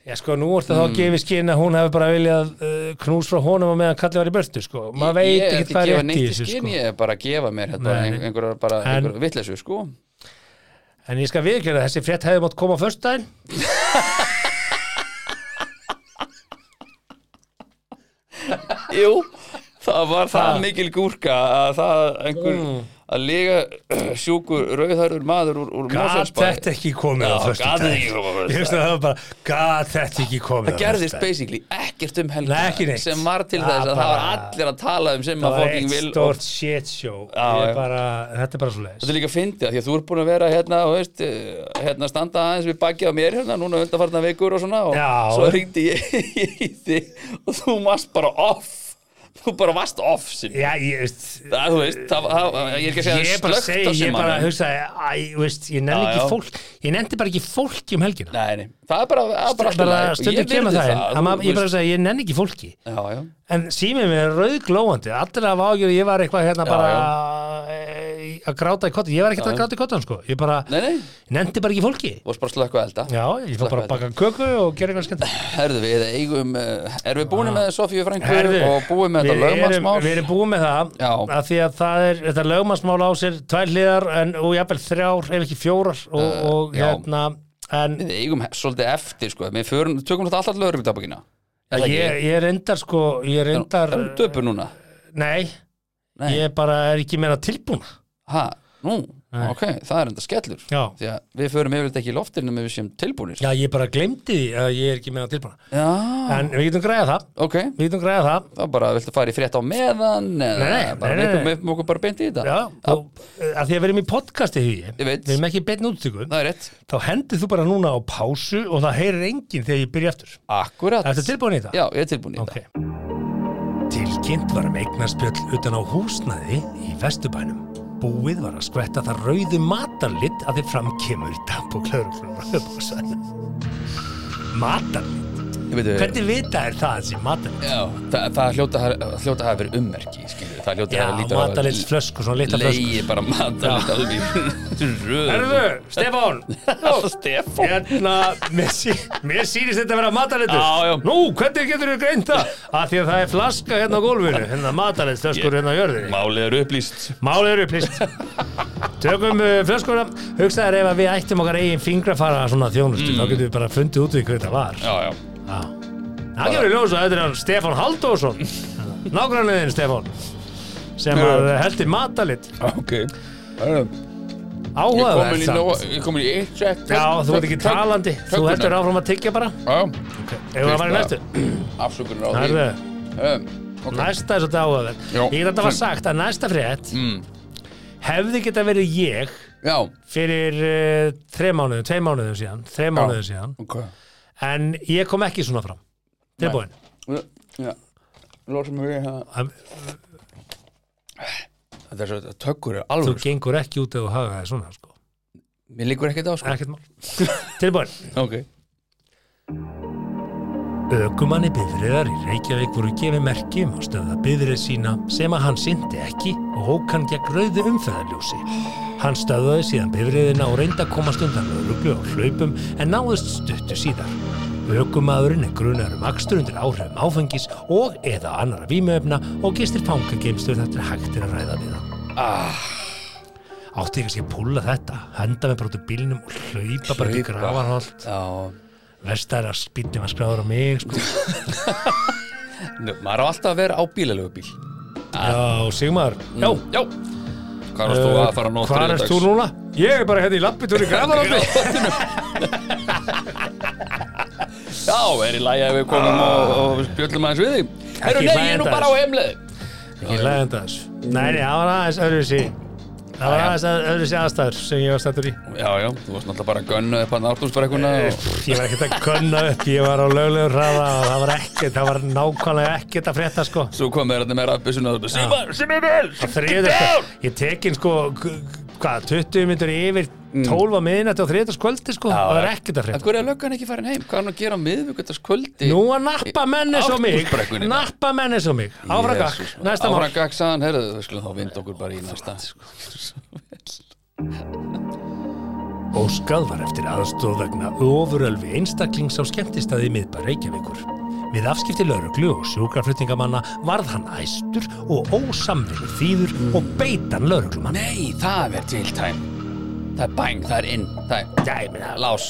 Já sko, nú ertu þá að Mm. gefa í skinn að hún hefur bara viljað uh, knús frá honum og meðan kallið var í börtu sko, maður veit Ég ekki hvað er rétt í þessu skinn, sko. Ég er bara að gefa mér hérna, bara Nei, ein- nei. einhverjar bara, En- einhverjar vitleysu, sko. En ég skal viðkjöra þessi frétt hefði mátt koma á föstudaginn [LAUGHS] Jú, það var það mikil gúrka að það einhver Mm. að lega sjúkur rauðhærur maður úr, úr Gat Mosfellsbæ. þetta ekki komið á Já, gat þetta ekki komið á föstudaginn. Ég veist að það var bara, gat þetta ekki komið Það gerðist basically ekkert um helgina sem var til Það þess að það var allir að tala um sem Það að var fokking eitt vil og stort shit show. Bara, Þetta er bara svo leiðis. Þetta er líka fyndið af því að þú ert búin að vera hérna, veist, eh, hérna standa aðeins við bakið á mér hérna, núna undarfarna vikur og svona og Já. svo hringdi ég [LAUGHS] í þig og þú varst bara off þú bara varst off Já, ég veist það, veist, það, það, ég er ekki að segja slökkt segi, á ég bara hugsaði Æ, veist, ég Já, ekki fólk Ég nefndi bara ekki fólki um helgina. Nei, nei, það er bara, bara, bara stundum kemur það Ég bara segi, ég nenni ekki fólki. Já, já, En símið mér er rauðglóandi. Allir að ágjörðu, ég var eitthvað hérna Já, bara eh, að gráta í kottan ég var ekkert að gráta í kottan sko. Ég bara, Nei, nei, nefndi bara ekki fólki. Varst bara á elda. Já, ég fór bara að baka köku og gera eitthvað skemmt Herðu við eigum, uh, erum við búin með Sofíu Frængu Herðu, og búin með við þetta erum, lögmannsmál? við erum búin með það Já. að því að það er, þetta lögmannsmál á sér tvær hliðar en, og jafnvel þrjár ef ekki fjórar og, Uh, og já. hérna en Við eigum he- svolítið eftir sko. Við förum, tökum þetta alltaf lögur í dagbakina ég, ég reyndar sko ég reyndar, Erum döpur núna? nei, Nei, ég bara er ekki meira tilbúna ha, nú, Nei. ok, það er enda skellur. Já, Því að við förum yfirleitt ekki í loftinu með við séum tilbúnir. Já, ég bara glemdi því að ég er ekki meira tilbúna. Já, en við getum græða það, ok. Við getum græða það. Það bara, viltu fara í frétt á meðan eða Nei, nei, bara nei, nei, við með okkur bara beint í þetta? Já, og eh, að því að við erum í podcasti hugi, Ég veit. við erum ekki í beinni útstöku Það er rétt, þá hendur þú bara núna á pásu og það heyrir enginn þegar ég byrja aftur. Akkurat. Ertu tilbúin í þetta? Já, ég er tilbúin í Ok. Tilkynnt var um eignarspjöll utan á húsnæði í Vesturbænum. Búið var að skvetta það rauðu matarlitt að þið framkemur í dagbók lauruglunar. Matarlitt? Veitu, Hvernig vita er það þessi matarlitt? Já, það, það hljóta, að- að hafa verið ummerki skilur. Það hljóta Já, að hafa lítur matarlitt flösku, svona litla flösku. Leiði bara matarlitt alveg í röð Herðu, Stefán, [LAUGHS] Stefán hérna, mér, sí, mér sýnist þetta að vera já. Nú, hvernig getur þið greint það? Að því að það er flaska hérna á gólfinu, hérna matarlitt flöskur hérna á jörðinni. Málið er upplýst Málið eru upplýst Tökum uh, flöskuna Hugsaður ef að við ættum okkar eigin fingrafara svona þjónustu þá getum við bara fundið út við hvað þetta var já Já. Það gefur í ljós að þetta er hann Stefán Halldórsson. [LAUGHS] Nágranniðin Stefán sem að heldi matalit. Ok. Áhugavert komin í, samt. ég komin í eitt sett. Já, þú ert ekki talandi. Þú heldur áfram að tyggja bara. Já, Ef það var í næstu? afsökunar á því. Næsta er svolítið áhugavert Já. Ég get þetta var sagt að næsta frétt mm. hefði geta verið ég Já, fyrir uh, þrei mánuðum, tvei mánuðum síðan þrei mánuðum síðan en ég kom ekki svona fram. Tilbúin. Já, lósum við hérna. Þetta er svo, tökkur er þú alveg gengur ekki út ef þú hafa það svona sko. Mér líkur ekkert á sko. Tilbúin. Ok. Ökumanni bifriðar í Reykjavík voru gefið merki um að stöða bifrið sína sem að hann syndi ekki og hók hann gegn rauðu umferðarljósi. Hann stöðaði síðan bifriðina og reyndi að komast undan lögreglu á hlaupum en náðist stuttu síðar. Ökumadurinn er grunar um akstur undir áhrifum áfengis og eða annara vímöfna og gistir fangageimstur þetta er hægt er að ræða við hann. ah, Átti að sé að púla þetta, henda með brotu bílnum og hlaupa bara til gravarholt. Verst er að spýttum að skráður á mig, sko. [LAUGHS] Nú, Maður á alltaf að vera á bílalegu bíl Já, Sigmar, já, Já Hvað varst þú að fara nótt Hvað ert þú núna? Ég er bara hérna í lappitúr í Grafarholti [LAUGHS] Já, er í lagi að við komum og, og spjöllum aðeins við þig. Herru, nei, ég er nú bara á heimleið. Ekki lægenda þessu Nei, það var aðeins öðruvísi Það var aðeins að- öðruvísi aðstæður sem ég var stættur í. Já, já, þú varst náttúrulega bara að gunna upp hann ártúnsbrekkuna og... Ég var ekkert að kunna upp, ég var á löglegur hraða og það var ekkert, það var nákvæmlega ekkert að frétta sko. Svo kom þeir þetta með rafbissuna og Simar, Simar vel Þriður, sko, ég tekin sko, hvað, 20 minnur yfir 12 á miðnætti og þriðardagskvöldi sko, Já, það var já. ekkert að frétta Akkur er löggan ekki farin heim? Hvað er hann að gera á miðvíkutaskvöldi? Nú að nappa menni svo mig Ártúnsbrekkunni. Nappa menni svo mig Áfragak, næsta mál Áfragak sagðan, herðu, við skulum þá vind okkur bara í næsta Óskað var eftir aðstóð vegna ofurölfi einstaklings á skemmtistæði miðbæ Reykjavíkur. Við afskipti lauruglu og sjúkraflutningamanna varð hann æstur og ósamvinni þýður og beitan lauruglumann. Nei, það er til tæm Það er bæng, það er inn Það er lás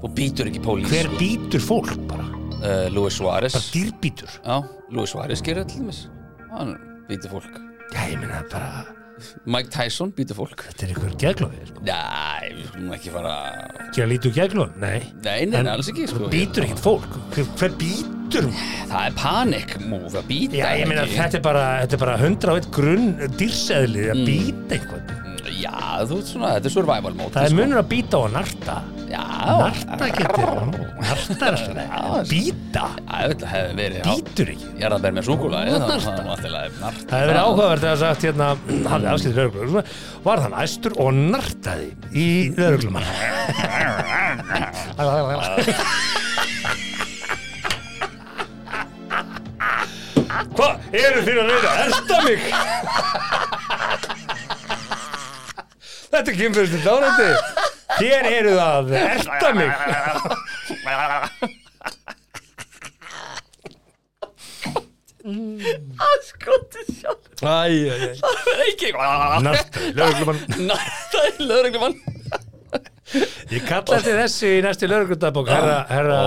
Og býtur ekki pólís hver býtur fólk bara? uh, Luis Suárez Bara dýrbítur. Já, Luis Suárez gerir allir Hann býtur fólk Já, ég meina bara, Mike Tyson býtur fólk þetta er ykkur geglófi, sko. Nei, við skulum ekki fara Gera lítið úr geglófi? Nei. Nei, nei, nei, alls ekki sko. Býtur ekkert fólk? Hver, hver býtur? Það er panik move að býta Já, ég ekki. þetta er bara, þetta er bara 101 grunn dýrseðlið að býta einhvern. Já, þú veist svona, þetta er survival mode Það er sko. munur að býta og narta. Já, Narta getur, narta er alltaf, býta, Já, að hefði verið býtur ekki. Ég er að berja með ert Það hefur verið áhugavert að sagt hérna, [CLEARS THROAT] hann er afskiptir lögreglum, var hann æstur og nartaði í lögreglum. Hvað, eru þín að reyna að elsta mig? [LAUGHS] þetta kynfyrstur dánandi Hér eru það að erta mig. Skotið sjálf. Æ, æ, æ Það er ekki Narta, lögreglumann. Í lögreglumann. Ég kalla eftir þessu í næstu lögreglundagbók Herra, herra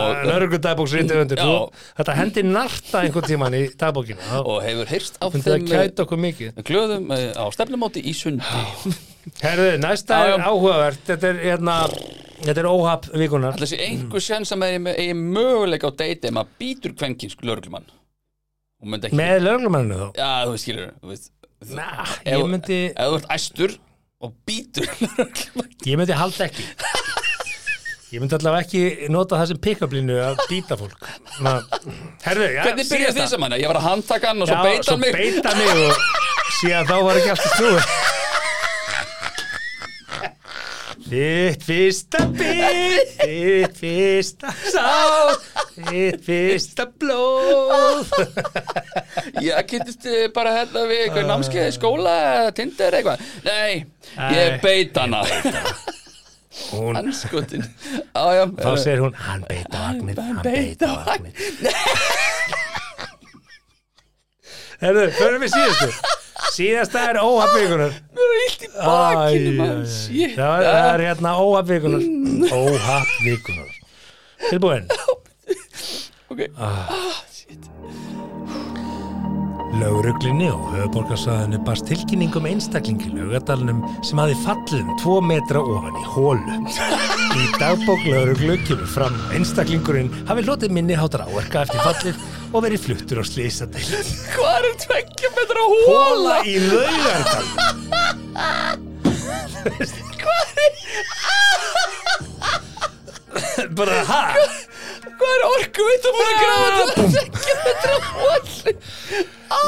Já. Þetta hendi narta einhvern tíman í dagbókina. Þá Og hefur heyrst á þeim eh, glöðum eh, á stefnumóti í sundi Herðu, næsta Já, er já. áhugavert. Þetta er, hérna, þetta er óhapp vikunar Alltaf sé einhver sjans að maður eigi- eigi möguleika á deiti ef maður býtur myndi ekki Með lögreglumanninu þá? Já, þú veist, skilur þú veist, Næ, Ef- ég myndi Ef þú ert æstur og býtur [LAUGHS] lögreglumann. Ég myndi halda ekki. Ég myndi allavega ekki nota það sem pick-up línu að býta fólk. Ná, Herðu, já, Hvernig byrjaði þið saman? Ég var að handtaka hann og svo Já, beita svo hann mig beita mig og síðan þá var ekki aftur snúið [LAUGHS] Þitt fyrsta bit, þitt fyrsta sál, þitt fyrsta blóð. Já, kynntist bara hérna við eitthvað námskeið skóla eða Tinder eitthvað? Nei, ég beit hana. Hún, Anskotin Já, já. Þá segir hún, hann beita vagnir, hann beita vagnir Herðu, förum við síðastu Síðasta er óhafvíkunar Mér er illt í bakinu, mann Shit. Það er hérna óhafvíkunar Óhafvíkunar Tilbúin? [LAUGHS] Ok, ah, shit Lauruglinni og höfuborgarsvæðinu barst tilkynning um einstaklingi laugadalunum sem hafi fallið um tvo metra ofan í hólu. Í dagbók lauruglu kemur fram einstaklingurinn hafi hlotið minni hátar áverka eftir fallið og verið fluttur á slísadeild. Hvað er tveggja metra hóla? Hóla í laugardal. Bara, ha? Hvað er orku veit að búin að grafa þetta tveggja metra hóla?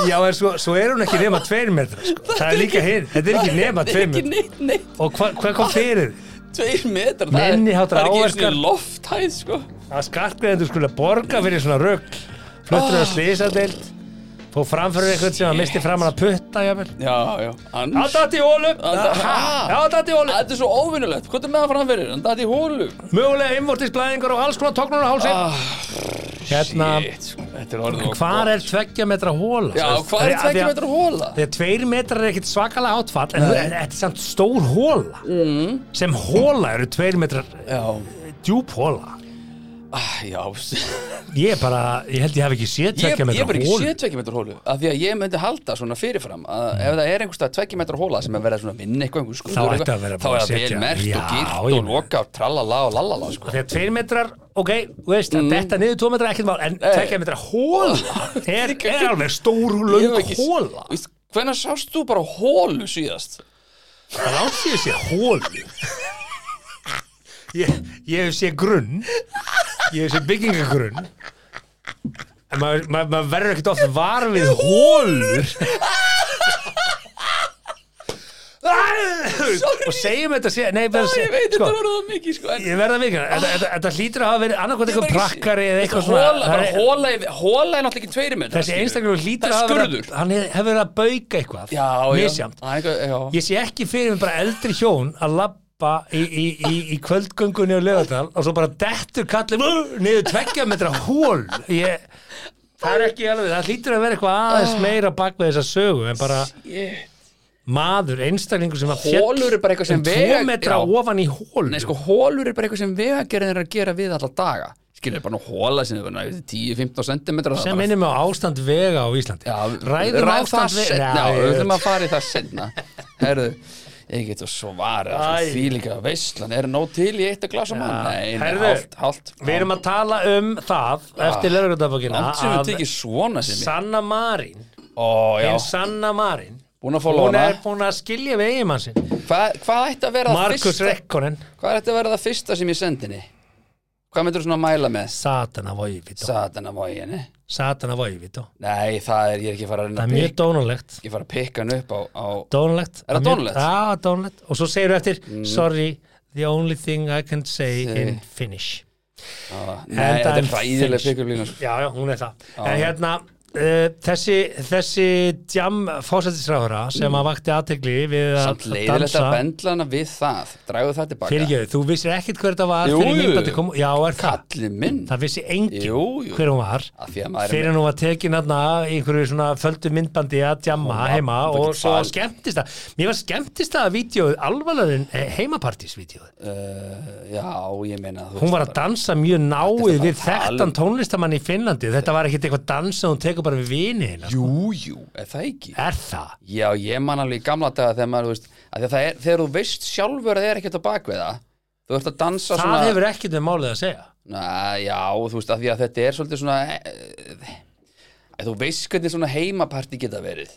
Já, en svo, svo er hún ekki nema tveir metra, sko. Það er líka hinn. Þetta er ekki nema tveir ekki metra. neitt, neitt Og hvað hva kom fyrir? Tveir metrar það er- Minni háttar Það er ekki áverkar. sinni lofthæð, sko að skattgreðendur skulle borga fyrir svona rögl fluttur á slísadeild fóð framfyrir eitthvað sem að misti fram hann að putta jafnvel. Já, já Hann datt í hólu Hann- datt í hólu Þetta er svo óvinnulegt, hvað er með það framfyrir? Hann dæti í hólu Mögulega innvortisblæðingar og alls konar tóknur á hálsi ah, Hérna, sko, Þetta er tveggja metra hóla? Já, hvað er tveggja að- metra hóla? Þegar tveir metrar er ekkit svakalega átfall en þetta er samt stór hóla mm. sem hóla eru tveir metrar Já, djúp hóla ah, já [LAUGHS] Ég bara, ég held ég hef ekki séð Ég, tveggja ég er metra bara ekki hólu séð tveggja metra hólu af því að ég myndi halda svona fyrirfram að ef það er einhverstað tveggja metra hóla sem er verið svona vinna eitthvað einhver skurður Þá er að það vel mert og girt ég og meina. loka og trallala og lallala sko. Þegar tveir metrar, ok, veist, mm. þetta niður tvo metrar ekkert mál, en Nei. tvekja metra hóla [LAUGHS] er, er alveg stór Ég hef ekki- hóla. Hvenær sást þú bara hólu síðast? Það látt sér sé hólu. [LAUGHS] Ég, ég hef sé grunn, ég hef sé byggingagrunn, en maður ma, ma verður ekkert oft var við hólur. og segjum þetta sé, nei, bara, Ég veit sko, þetta var það mikið sko, en ég verða mikið, þetta, hlýtur að hafa verið annarkot Ég eitthvað prakkari eða eitthvað hóla, svona. bara það er- hóla, í- hóla er náttúrulega ekki tveiri metrar þessi einstaklega hlýtur að hafa skurður. verið hann hefur verið að bauka eitthvað Já, já, misjamt Það er eitthvað, já. ég sé ekki fyrir mig bara eldri hjón að labba í, í, í, í kvöldgöngunni á lögadal og svo bara dettur kallið niður tveggja metra hól ég, það er ekki alveg það hlýtur að vera eitthvað aðeins meira bak með þessa sögu en bara Ég- maður, einstaklingur sem að Hólur er bara eitthvað sem um tvo metra já. ofan í hól Nei, sko, hólur er bara eitthvað sem vegagerðin er að gera við alla daga. Skilur, bara nú hóla sem er bara 10-15 cm sem minnum á ástand vega á Íslandi. Já, ræðum ræð ástand vega við ætlum að fara í það senna Herðu, ég get að svara. Því líka veistlan, er nóg til í eitt að glasa mann? Nei, hálft, hálft við erum að tala um það eftir sem ég Sanna Marín hinn Sanna Marín að hún er búin að skilja við eiginmann sinn. Hvað hvað ætti að vera það fyrsta Hvað ætti að vera það fyrsta sem ég sendi henni? Hvað myndir svona að mæla með? Satana Voivito Satana vóginni Satana Voivito Nei, það er, ég er ekki að fara að það er mjög pikka dónalegt Ég fara að pikka hann upp á, á dónalegt Er það mjög- dónalegt? Já, dónalegt og svo segir þú eftir sorry, the only thing I can say Say. in Finnish á Nei, And þetta er I'm hræðileg finished. pikka upp lína sko. já, já, hún er það en hérna, þessi, þessi jam fósættisráðara sem að vakti aðtegli við að Samt leiðilegt dansa að bendla hana við það. Drægu það tilbaka fyrir ekki, þú vissir ekkit hver þetta var Jú, fyrir jú. myndbandi kom, já er það? Minn. Það vissi engin Jú, jú. hver hún var. Fyrir hún var tekin aðna í einhverju svona földu myndbandi að jamma var- heima og svo skemmtist það. Mér var skemmtist það að vídeoð alvarlegin heimapartísvídeoð uh, Já, ég meina hún var að dansa mjög náið við þekktan um- tónlistamann í Finnlandi. Þetta var ekkit eitthvað dans tekur bara við vini hérna, sko. Jú, jú, er það ekki? er það? Já, ég man alveg í gamla daga þegar maður, þú veist, að að það er, þegar þú veist sjálfur að það er ekkert á bakveða þú ert að dansa það svona hefur ekkit með málið að segja Na, já, þú veist, að því að þetta er svolítið svona eh, eh, þú veist hvernig svona heimapartí geta verið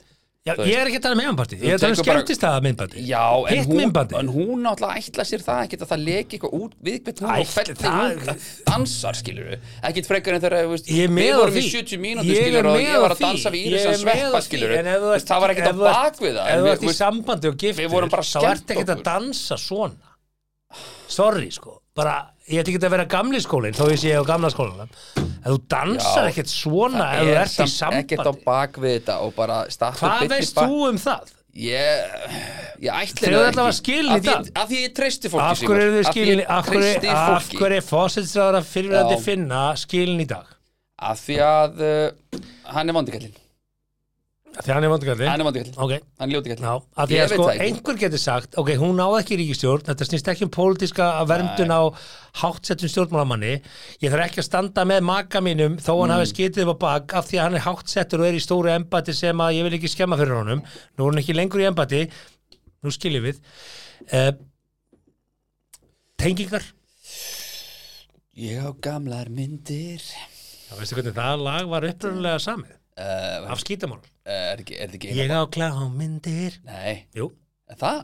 Já, ég er ekki að tala um myndbandi, ég er að tala um tekur bara- skemmtist það myndbandi Já, en hitt hún, myndbandi en hún náttúrulega ætla sér það ekkert að það leki eitthvað út við hvern hún Ætli og hvernig það- hún dansar, skilur við ekkert frekar en þegar, þú veist, Ég er með við á vorum því. í 70 mínútur, Ég er skilur og með ég á var að því. dansa við Ég Íris er að með á sveppa, því. skilur En ef þú ert- það var ekkert á ef þú ert- bakvið það ef en þú við- ert í veist, sambandi og giftur Við vorum bara þá ert skemmta ekki að okkur. dansa svona sorry sko bara, ég ætla ekki að vera gamli skólinn þó ég sé á gamla skólanum ef þú dansar Já, ekkert svona það ef þú er ert í ekkert á sambandi bakvið þetta og bara starta hvað veist þú um það? Ég, ég ætli Þegar það þetta var ekki. skilin í Af því- dag. Af því ég treysti fólki af hverju eru þið skilin af hverju, treysti af fólki hverju er fósitsræðara fyrirvændi Já. finna skilin í dag Af því að uh, hann er vondikallin þegar hann er vondugalli Hann er vondikallin, ok, hann er ljótikallin Já, af því að sko einhver getur sagt ok, hún náði ekki ríkistjórn, þetta snýst ekki um pólitíska verndun á háttsettum stjórnmálamanni. Ég þarf ekki að standa með maka mínum þó hann Mm. hafi skitið upp á bak af því að hann er háttsettur og er í stóru embati sem að ég vil ekki skemma fyrir honum. Nú er hann ekki lengur í embati nú skiljum við. Uh, tengingar? Ég á gamlar myndir. Já, veistu hvernig það lag var uppröðulega samið? Uh, af skítamál Er ekki, er þetta ekki ég á klámyndir. Nei, Jú, er það?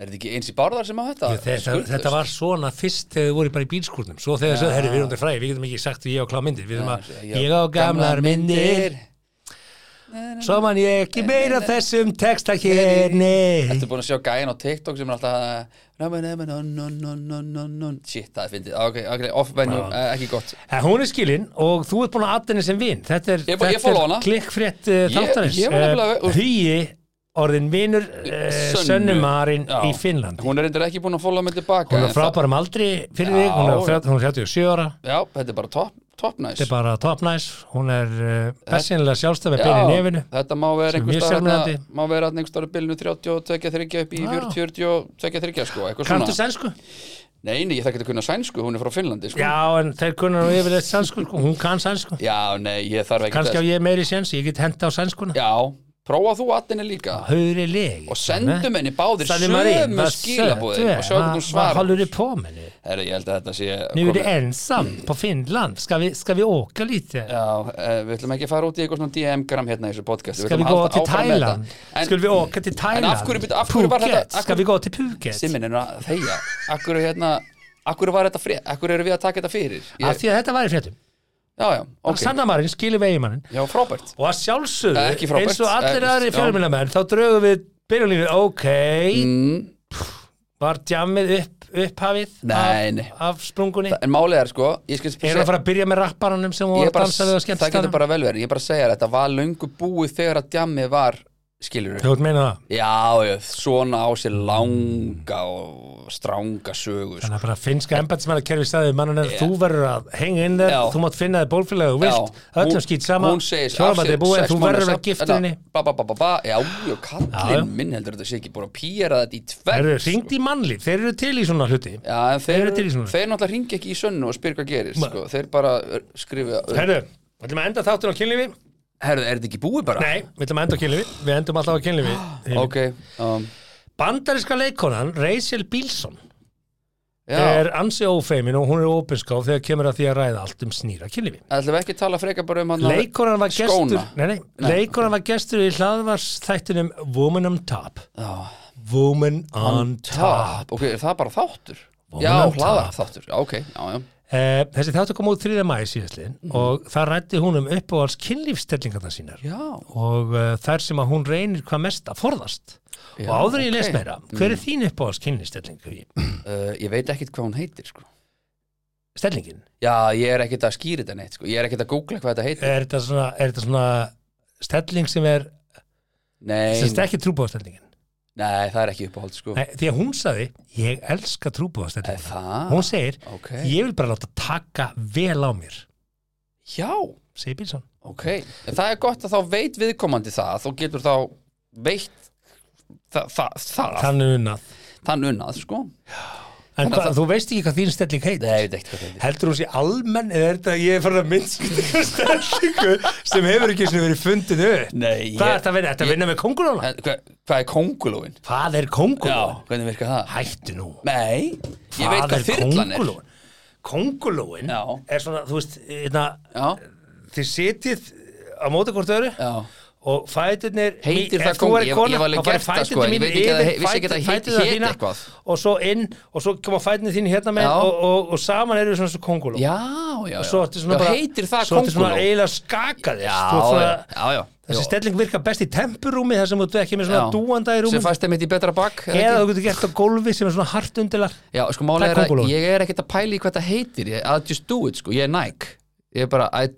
Er þetta ekki eins í bárðar sem á þetta? Jú, þetta, þetta var svona fyrst þegar þið voru bara í bílskúrnum. Svo þegar þau herri við erum þetta fræði, við getum ekki sagt að ég á klámyndir við erum að, ég á gamlar myndir svo man ég ekki meira þessum texta hér nei. Ertu búin að sjá gæjan á TikTok sem er alltaf. Shit, það er fyndið. Ok, off-venue, uh, ekki gott. Hún er skilin og þú ert búin að aðdeni sem vin. Þetta er, þetta klikkfrétt Ég- þáttarins. ég orðin Sönnu. Sönnumarinn í Finnlandi Hún er reyndar ekki búin að followa mig tilbaka hún er frábærum aldri fyrir Já, þig hún er, já. þrjá- hún er 37 ára Já, þetta er bara top, top nice þetta er bara top nice hún er uh, persónulega sjálfstæð með í nefinu þetta má vera Sem einhver mjög staðar sjarmerandi. þarna- má vera einhver starf bilinu 32-3 upp í Já. 40-42 sko, eitthvað svona sænsku? Nei, nei, ég þekki þetta kunna sænsku, hún er frá Finnlandi sko. Já, en þeir kunna nú yfirleitt sænsku sko. hún kann sænsku Já, nei, ég þarf ekki kannski á ég meiri séns, ég get henda á sænskuna Já, prófa þú aðinni líka Höfri leg og sendum henni báðir sömu söt og sjá hvernig hún Vad svarar håller du på med nu? Herra, ég held að þetta sé är du komið- ensam på Finland, ska vi, ska vi åka lite? Já, eh, við ætlum ekki að fara út í eitthvað svona DM-gram hérna í þessu podcast Ska vi gå till Thailand? Skulle vi åka till Thailand? af hverju- af hverju var Phuket? þetta- af Ska hverju- vi gå till Phuket? Simmin er að þeia Akkur er hérna Akkur var þetta frið Akkur eru við að taka þetta fyrir Af ég, því að þetta var í fréttum Já, já, ok. Sanna Marín skilur vegimannin. Já, frábært. Og að sjálfsögðu, eins og allir aðri fjölmjölamenn þá draugum við byrjunlínu, ok. Mm, var djammið upp, upphafið Nei, nei. af, af sprungunni En málið er sko Erum við að fara að byrja með rapparanum sem voru er að bara, dansa við á Það getur bara vel verið. Ég er bara að segja Þetta var löngu búið þegar að djammið var Skilur Þú veit meina það? Já, já, svona á sér langa og stranga sögu sko. Þannig að bara finnska embætismæla kerfi staðið mannan er þú verður að hengja inn þér, þú mátt finna þér bólfélag og vilt, öllum skýt sama. hún er búið, þú verður að gifta henni. Ba, ba, ba, ba, ba, Já, já. kallinn minn heldur þetta sé ekki búin að pýra þetta í tverr Þeir eru ringt í mannlíf, þeir eru til í svona hluti. Já, Þeir þeir, svona. þeir náttúrulega ringi ekki í sönnu og spyr hvað gerist sko. Þeir bara skrifa við ætlum að enda þáttur á kynlífi Herðu, er þetta ekki búið bara? Nei, við ætlum að enda á kynlífi, við endum alltaf á kynlífi. [GASPS] Ok, um, Bandaríska leikonan Rachel Bilson já. er ansi ófeimin og hún er ópinskáf þegar kemur að því að ræða allt um snýra kynlífi. Ætlum við ekki að tala frekar bara um hann Leikonan var gestur skóna. nei, nei, Leikonan var gestur í hlaðvarsþættinum Woman on Top. Já, Woman on Top. top. Ok, er það bara þáttur? Woman já, on hlaðar top. þáttur, já, ok, já, já Eh, þessi þáttu kom út 3. mæði síðastlinn Mhm. og það rætti hún um uppáhals kynlífstellingarna sínar Já, og uh, þær sem að hún reynir hvað mest að forðast Já, og áður ég ok. les meira, hver er þín uppáhals kynlífstelling? uh, ég veit ekkit hvað hún heitir sko. Stellingin? Já, ég er ekkit að skýra þetta neitt sko. Ég er ekkit að googla hvað þetta heitir Er þetta svona, er þetta svona stelling sem er Nei, sem er ekki trúbóðstellingin nei, það er ekki uppáhald sko. Nei, því að hún sagði, ég elska það? hún segir, Ok, ég vil bara láta taka vel á mér. Já, segir Bílsson. Ok. En Það er gott að þá veit viðkomandi það Þú getur þá veitt það, það, það. Þannig unnað þann unnað sko en Þannig hva, að þú veist ekki hvað þín stelling heit Nei, ég veit ekkert hvað það er heldur hún sé almenn eða er þetta að ég er farin að minnskita stellingu sem hefur ekki svona verið fundin upp Nei, hvað ég- er þetta að vinna? Þetta að vinna með kongulóna? Hvað, hvað er kongulóin? hvað er Já, kongulóin? hvernig virkar það? hættu nú Nei, ég veit hvað þyrlan er kongulóin Já. er svona, þú veist, hérna, Já, þið sitið á móti hvort öðru já og fæturnir Heitir það værir ég- ég hef alveg gert það, sko, ég veit ekki að það- yfir vissi ekki að það fætur- heit- fæturnar hét þínar eitthvað. og svo inn og svo koma fæturnir þín hérna með og, og, og saman eru við svona svo konguló Já, já, já. svo svona bara heitir það svo svona konguló? eiginlega skakaðist Já, Þú ert já, svona- já, já þessi stelling virkar best í tempurúmi þar sem þú ekki með svona dúanda í Sem rúmi fæst þeim eitt í betra bakk eða þú getur gert á gólfi sem er svona hart undilar. Já, sko Það málega er er að ég er ekkert að pæla í hvað það heitir. I just do it, sko, ég er Nike. Ég er bara, I,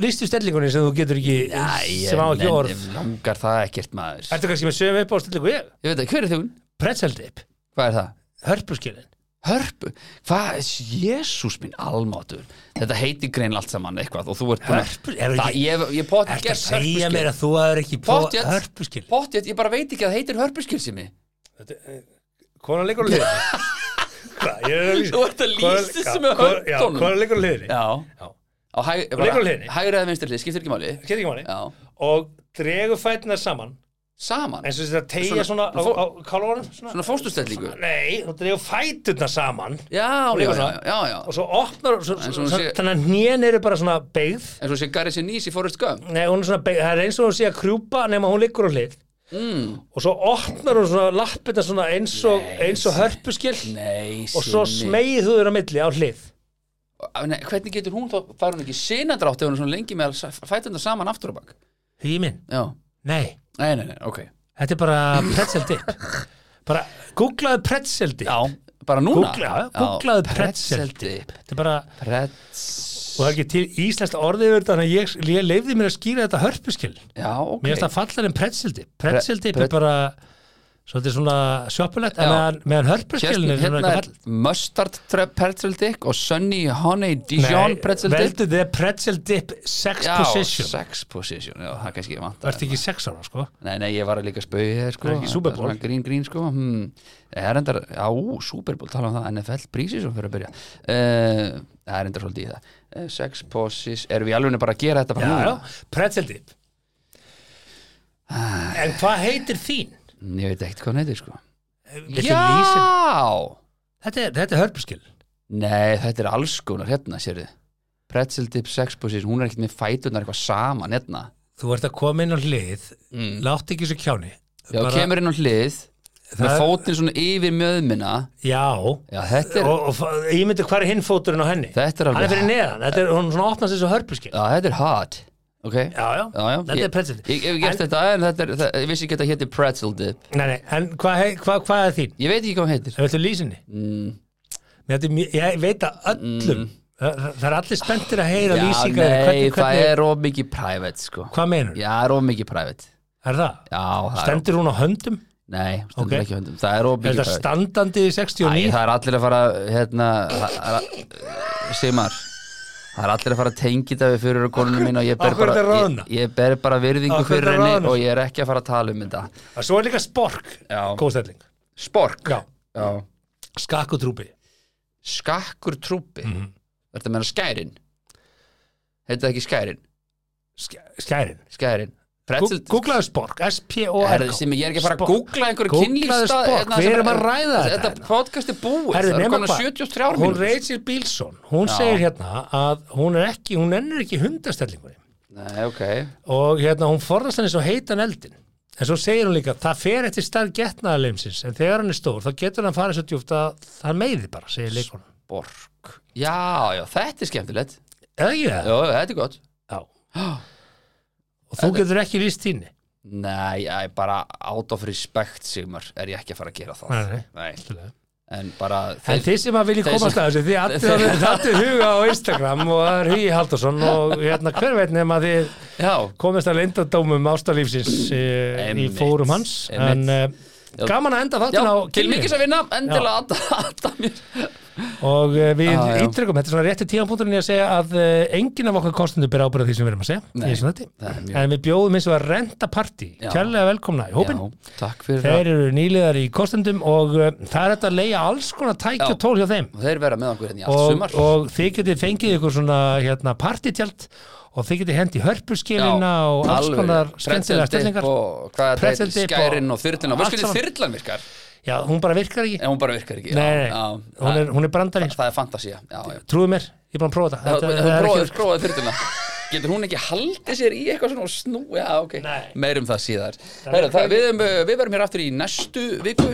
Lýstu stellingunni sem þú getur ekki Æ, sem á ekki orð. Langar það ekkert maður. Ertu kannski með sömu upp á stellingu ég? Ég veit það, hver er þú? Pretzeldip, Hvað er það? hörpuskilin. Hörpu, hvað, jésús minn almátur. Þetta heitir grein allt saman eitthvað og þú ert Hörpu, er Það, ekki ég, ég potið Ertu að segja mér að þú hefur ekki Pottþétt. hörpuskil Pottið, ég bara veit ekki að það heitir hörpuskil sem ég Konan leikur [LAUGHS] ég er að lýsa Þú ert að lýsa já, þessu með á hæg, Og hægri eða vinstri hlið, skiptir ekki máli. Getur ekki máli. Já, Og dregur fætina saman. Saman, eins og þetta tegja svona Svona- á, á kálvarum svona. svona fóstustellingu Nei, þú dregur fæturna saman. Já, já, já, svona. já, já. Og svo opnar svo, svo, sé- þannig að hnén eru bara svona beigð. En svo sé Gary Sinise í Forrest Gump. Nei, hún er svona beigð, það er eins og hún sé að krjúpa nema hún liggur á hlið. Mm. og svo opnar hún svona lappina svona eins og, eins og hörpuskil. Nei, og svo smegið þú á milli á hlið hvernig getur hún þá, fær hún ekki sinadrátt ef hún er svona lengi með að fæta þetta saman aftur á bak? Hugi minn, Já, nei, nei, nei, nei, ok. Þetta er bara pretzel dip. Bara googlaðu pretzel dip. Já, bara núna? Googla- googlaðu pretzel dip. þetta er bara, Pretz og það er ekki til íslenskt orðið yfir þetta þannig að ég, ég leifði mér að skýra þetta hörpuskil. Já, ok. Mér finnst það fallar en pretzel dip. Pretzel dip pre- er bara svolítið svona Já. meðan, meðan hörpuskilin Hérna, er mustard pretzel dip og sunny honey Dijon pretzel dip. veldu þið pretzel dip sex Já, position. sex position, já, það kannski vant Vertu ekki sex ára, sko? Nei, nei, ég var líka spauði þér sko. Það er ekki Super Bowl. Svona Grín, grín, sko. Hmm. Það er endar, já, ú, Super Bowl, tala um það. NFL prísi svo fyrir að byrja. Uh, Það er endar svolítið í það. Uh, Sex position, erum við alveg bara að gera þetta bara Já, núna? já, pretzel dip. En hvað heitir þín? Ég veit ekkert hvað hún heitir, sko. Lýsa- Já! Þetta er, þetta er hörpuskil. Nei, þetta er alls konar hérna, sérðu. Pretzel dip sex position, hún er ekkert með fætunar eitthvað saman hérna. Þú ert að koma inn á hlið mm. Látt ekki svo kjáni. Já, kemur inn á hlið með Það- fótinn svona yfir mjöðmina. Já. Já, er, Og, og ég myndi hvað er hinn fóturinn á henni? Þetta er Hann er alveg fyrir neðan, þetta er hún svona opnast þessu hörpuskil. Já, þetta er hot Ok Já, já, Já, já, þetta er pretzel dip Ég hef gert þetta en þetta er, það, ég vissi ekki að þetta héti pretzel dip Nei, nei, en hvað hva, hva er þín? Ég veit ekki hvað heitir Það viltu lýsinni? mm, er Ég veit að öllum það, það er allir spenntir að heyra Já, lýsingar nei, hvernig, það er of mikið private sko Hvað meinur? Já, það er of mikið private Er það? Já, það er Stendur hún á höndum? Nei, stendur Ok. ekki á höndum Það er of Er mikið þetta private standandi í Æ, 69? það er allir að fara hérna, það er að- Sigmar Það er allir að fara að tengi þetta við fyrir konunum mín og ég ber, bara, ég, ég ber bara virðingu fyrir henni og ég er ekki að fara að tala um þetta Svo er líka spork Já. Góðstelling Spork Já, Já. skakkutrúpi Skakkur trúpi mm. -hmm. Þetta meina skærin Heitir það ekki skærin? Skærin Skærin Pretzel Googlaðu spork, S-P-O-R Herðu, sem ég er ekki að fara að Spork. googla einhverju kynlífstað spork, hérna við erum er- að ræða þetta Þetta podcast er búið Herðu, Það er hvað? 73 Hún mínútur Rachel Bilson Hún Já. segir hérna að hún er ekki Hún ennur ekki hundastellingunni Nei, ok og hérna hún forðast hann eins og heitan eldin en svo segir hún líka, það fer eftir starf getnaðarleimsins, en þegar hann er stór þá getur hann farið svo djúpt að það meiði bara segir leikonum, Borg Já, já, þetta er skemmtilegt eða ekki það? Já, þetta er gott Já. [GASPS] og þú getur ekki líst þínni Nei, ég er bara out of respect Sigmar er ég ekki að fara að gera það Nei, nei. Nei. En bara En þið sem að þeir komast að þessu, þið allir þetta [LAUGHS] huga á Instagram og það er Hugi Haldarsson og [LAUGHS] hérna hver veit nema þið já, komist að leyndadómum ástalífsins e, í fórum hans en einmitt. Gaman að enda þáttin á til mikils að vinna endilega að aðta mér. Og e, við ítryggum, þetta er svona rétti tíðanbúndurinn í að segja að e, enginn af okkar kostundu ber ábyrða því sem við erum að segja Nei, er en við bjóðum eins og að renta partí. Já. kærlega velkomna í hópin já, þeir eru nýliðar í kostendum og uh, það er þetta að leia alls konar og tól hjá þeim. Og þeir vera með okkur hérna í allt og, sumar. og þið getið fengið ykkur svona hérna, partítjald og þið getið hendi hörpuskilina og alls konar skemmtilega stellingar. og hvað er Pretzel þetta, dip skærin og og þyrlina og hvernig þyrlan virkar? Já, hún bara virkar ekki. En hún bara virkar ekki. Nei, já, nei, já, hún, er, hún er brandari. það, það er já. trúðu mér, ég er búin að prófa þetta. Er prófaði, ekki prófaði þyrluna Getur hún ekki haldið sér í eitthvað svona og snú Já, ok, Nei. meirum það síðar. Heru, það, við, erum, við verum hér aftur í næstu viku.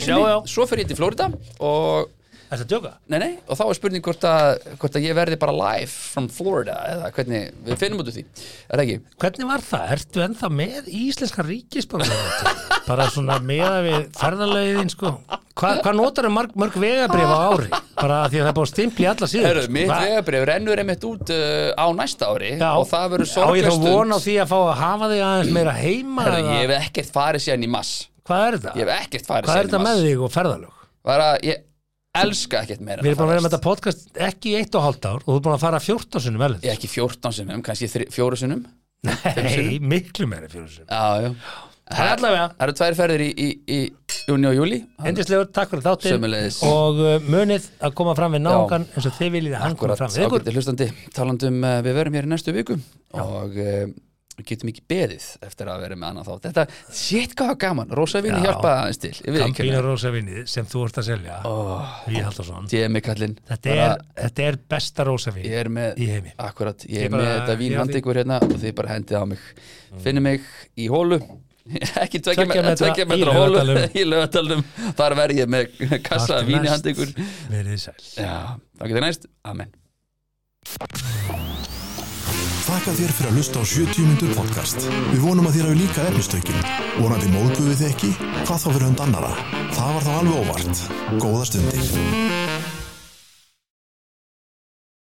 Svo fer ég til Florida og, þetta er djóka nei, nei, og þá er spurning hvort að, hvort að ég verði bara live from Florida eða hvernig, við finnum út úr því Er það ekki? hvernig var það, ertu ennþá með íslenska ríkisborgar bara svona meða við ferðalögin sko Hva, hvað notar mörg, mörg vegabrif á ári bara því að það er búið að stimpli alla síður Heru, sko. mitt vegabrif rennur einmitt út uh, á næsta ári Já. og það verður á ég sorglega þá stund von á því að fá að hafa þig aðeins meira heima eða- Ég hef ekkert farið síðan í mass hvað er þetta? Ég hef ekkert farið hvað er síðan þetta í með mass þig og ferðalög? Bara, Ég elska ekkert meira við erum að vera með þetta podcast ekki í eitt og hálft ár og þú er búin að fara 14 sinni vel Ég ekki 14 sinnum, kannski þri- fjóru sinnum. Nei, miklu meira fyrir sinni Já, já. Það er allavega. Það eru tvær ferðir í, í, í júni og júli Endislegur, takk fyrir þáttinn. Sömuleiðis. og uh, munið að koma fram við náungan eins og þið viljið að hann koma Akkurat, fram við ykkur. ágætti hlustandi. Talandum, uh, við verum hér í næstu viku. Og uh, getum ekki beðið Eftir að vera með annað þátt. Þetta, shit hvað gaman, Rósa Vini Já. hjálpaði aðeins til. Kampínu rósavinnið sem þú ert að selja oh, þetta er, þetta er besta rósavinn Ég er með í heimi. Akkurat, ég Ég er með þetta ég vín á því. handi ykkur hérna Og þið bara hendið á mig. Finnið mig í hólu. [LAUGHS] Ekki tvekja metra hólu [LAUGHS] í lögatalum þar verð ég með [LAUGHS] kassa Allt víni næst. handi ykkur Verið sæl. Þá getur næst, amen Þakka þér fyrir að hlusta á 70 myndur podcast. Við vonum að þér hafi líka efnistökin. Vonandi móðguðu þið ekki? Hvað þá fyrir hund annara? Það var þá alveg óvart. Góða stundir.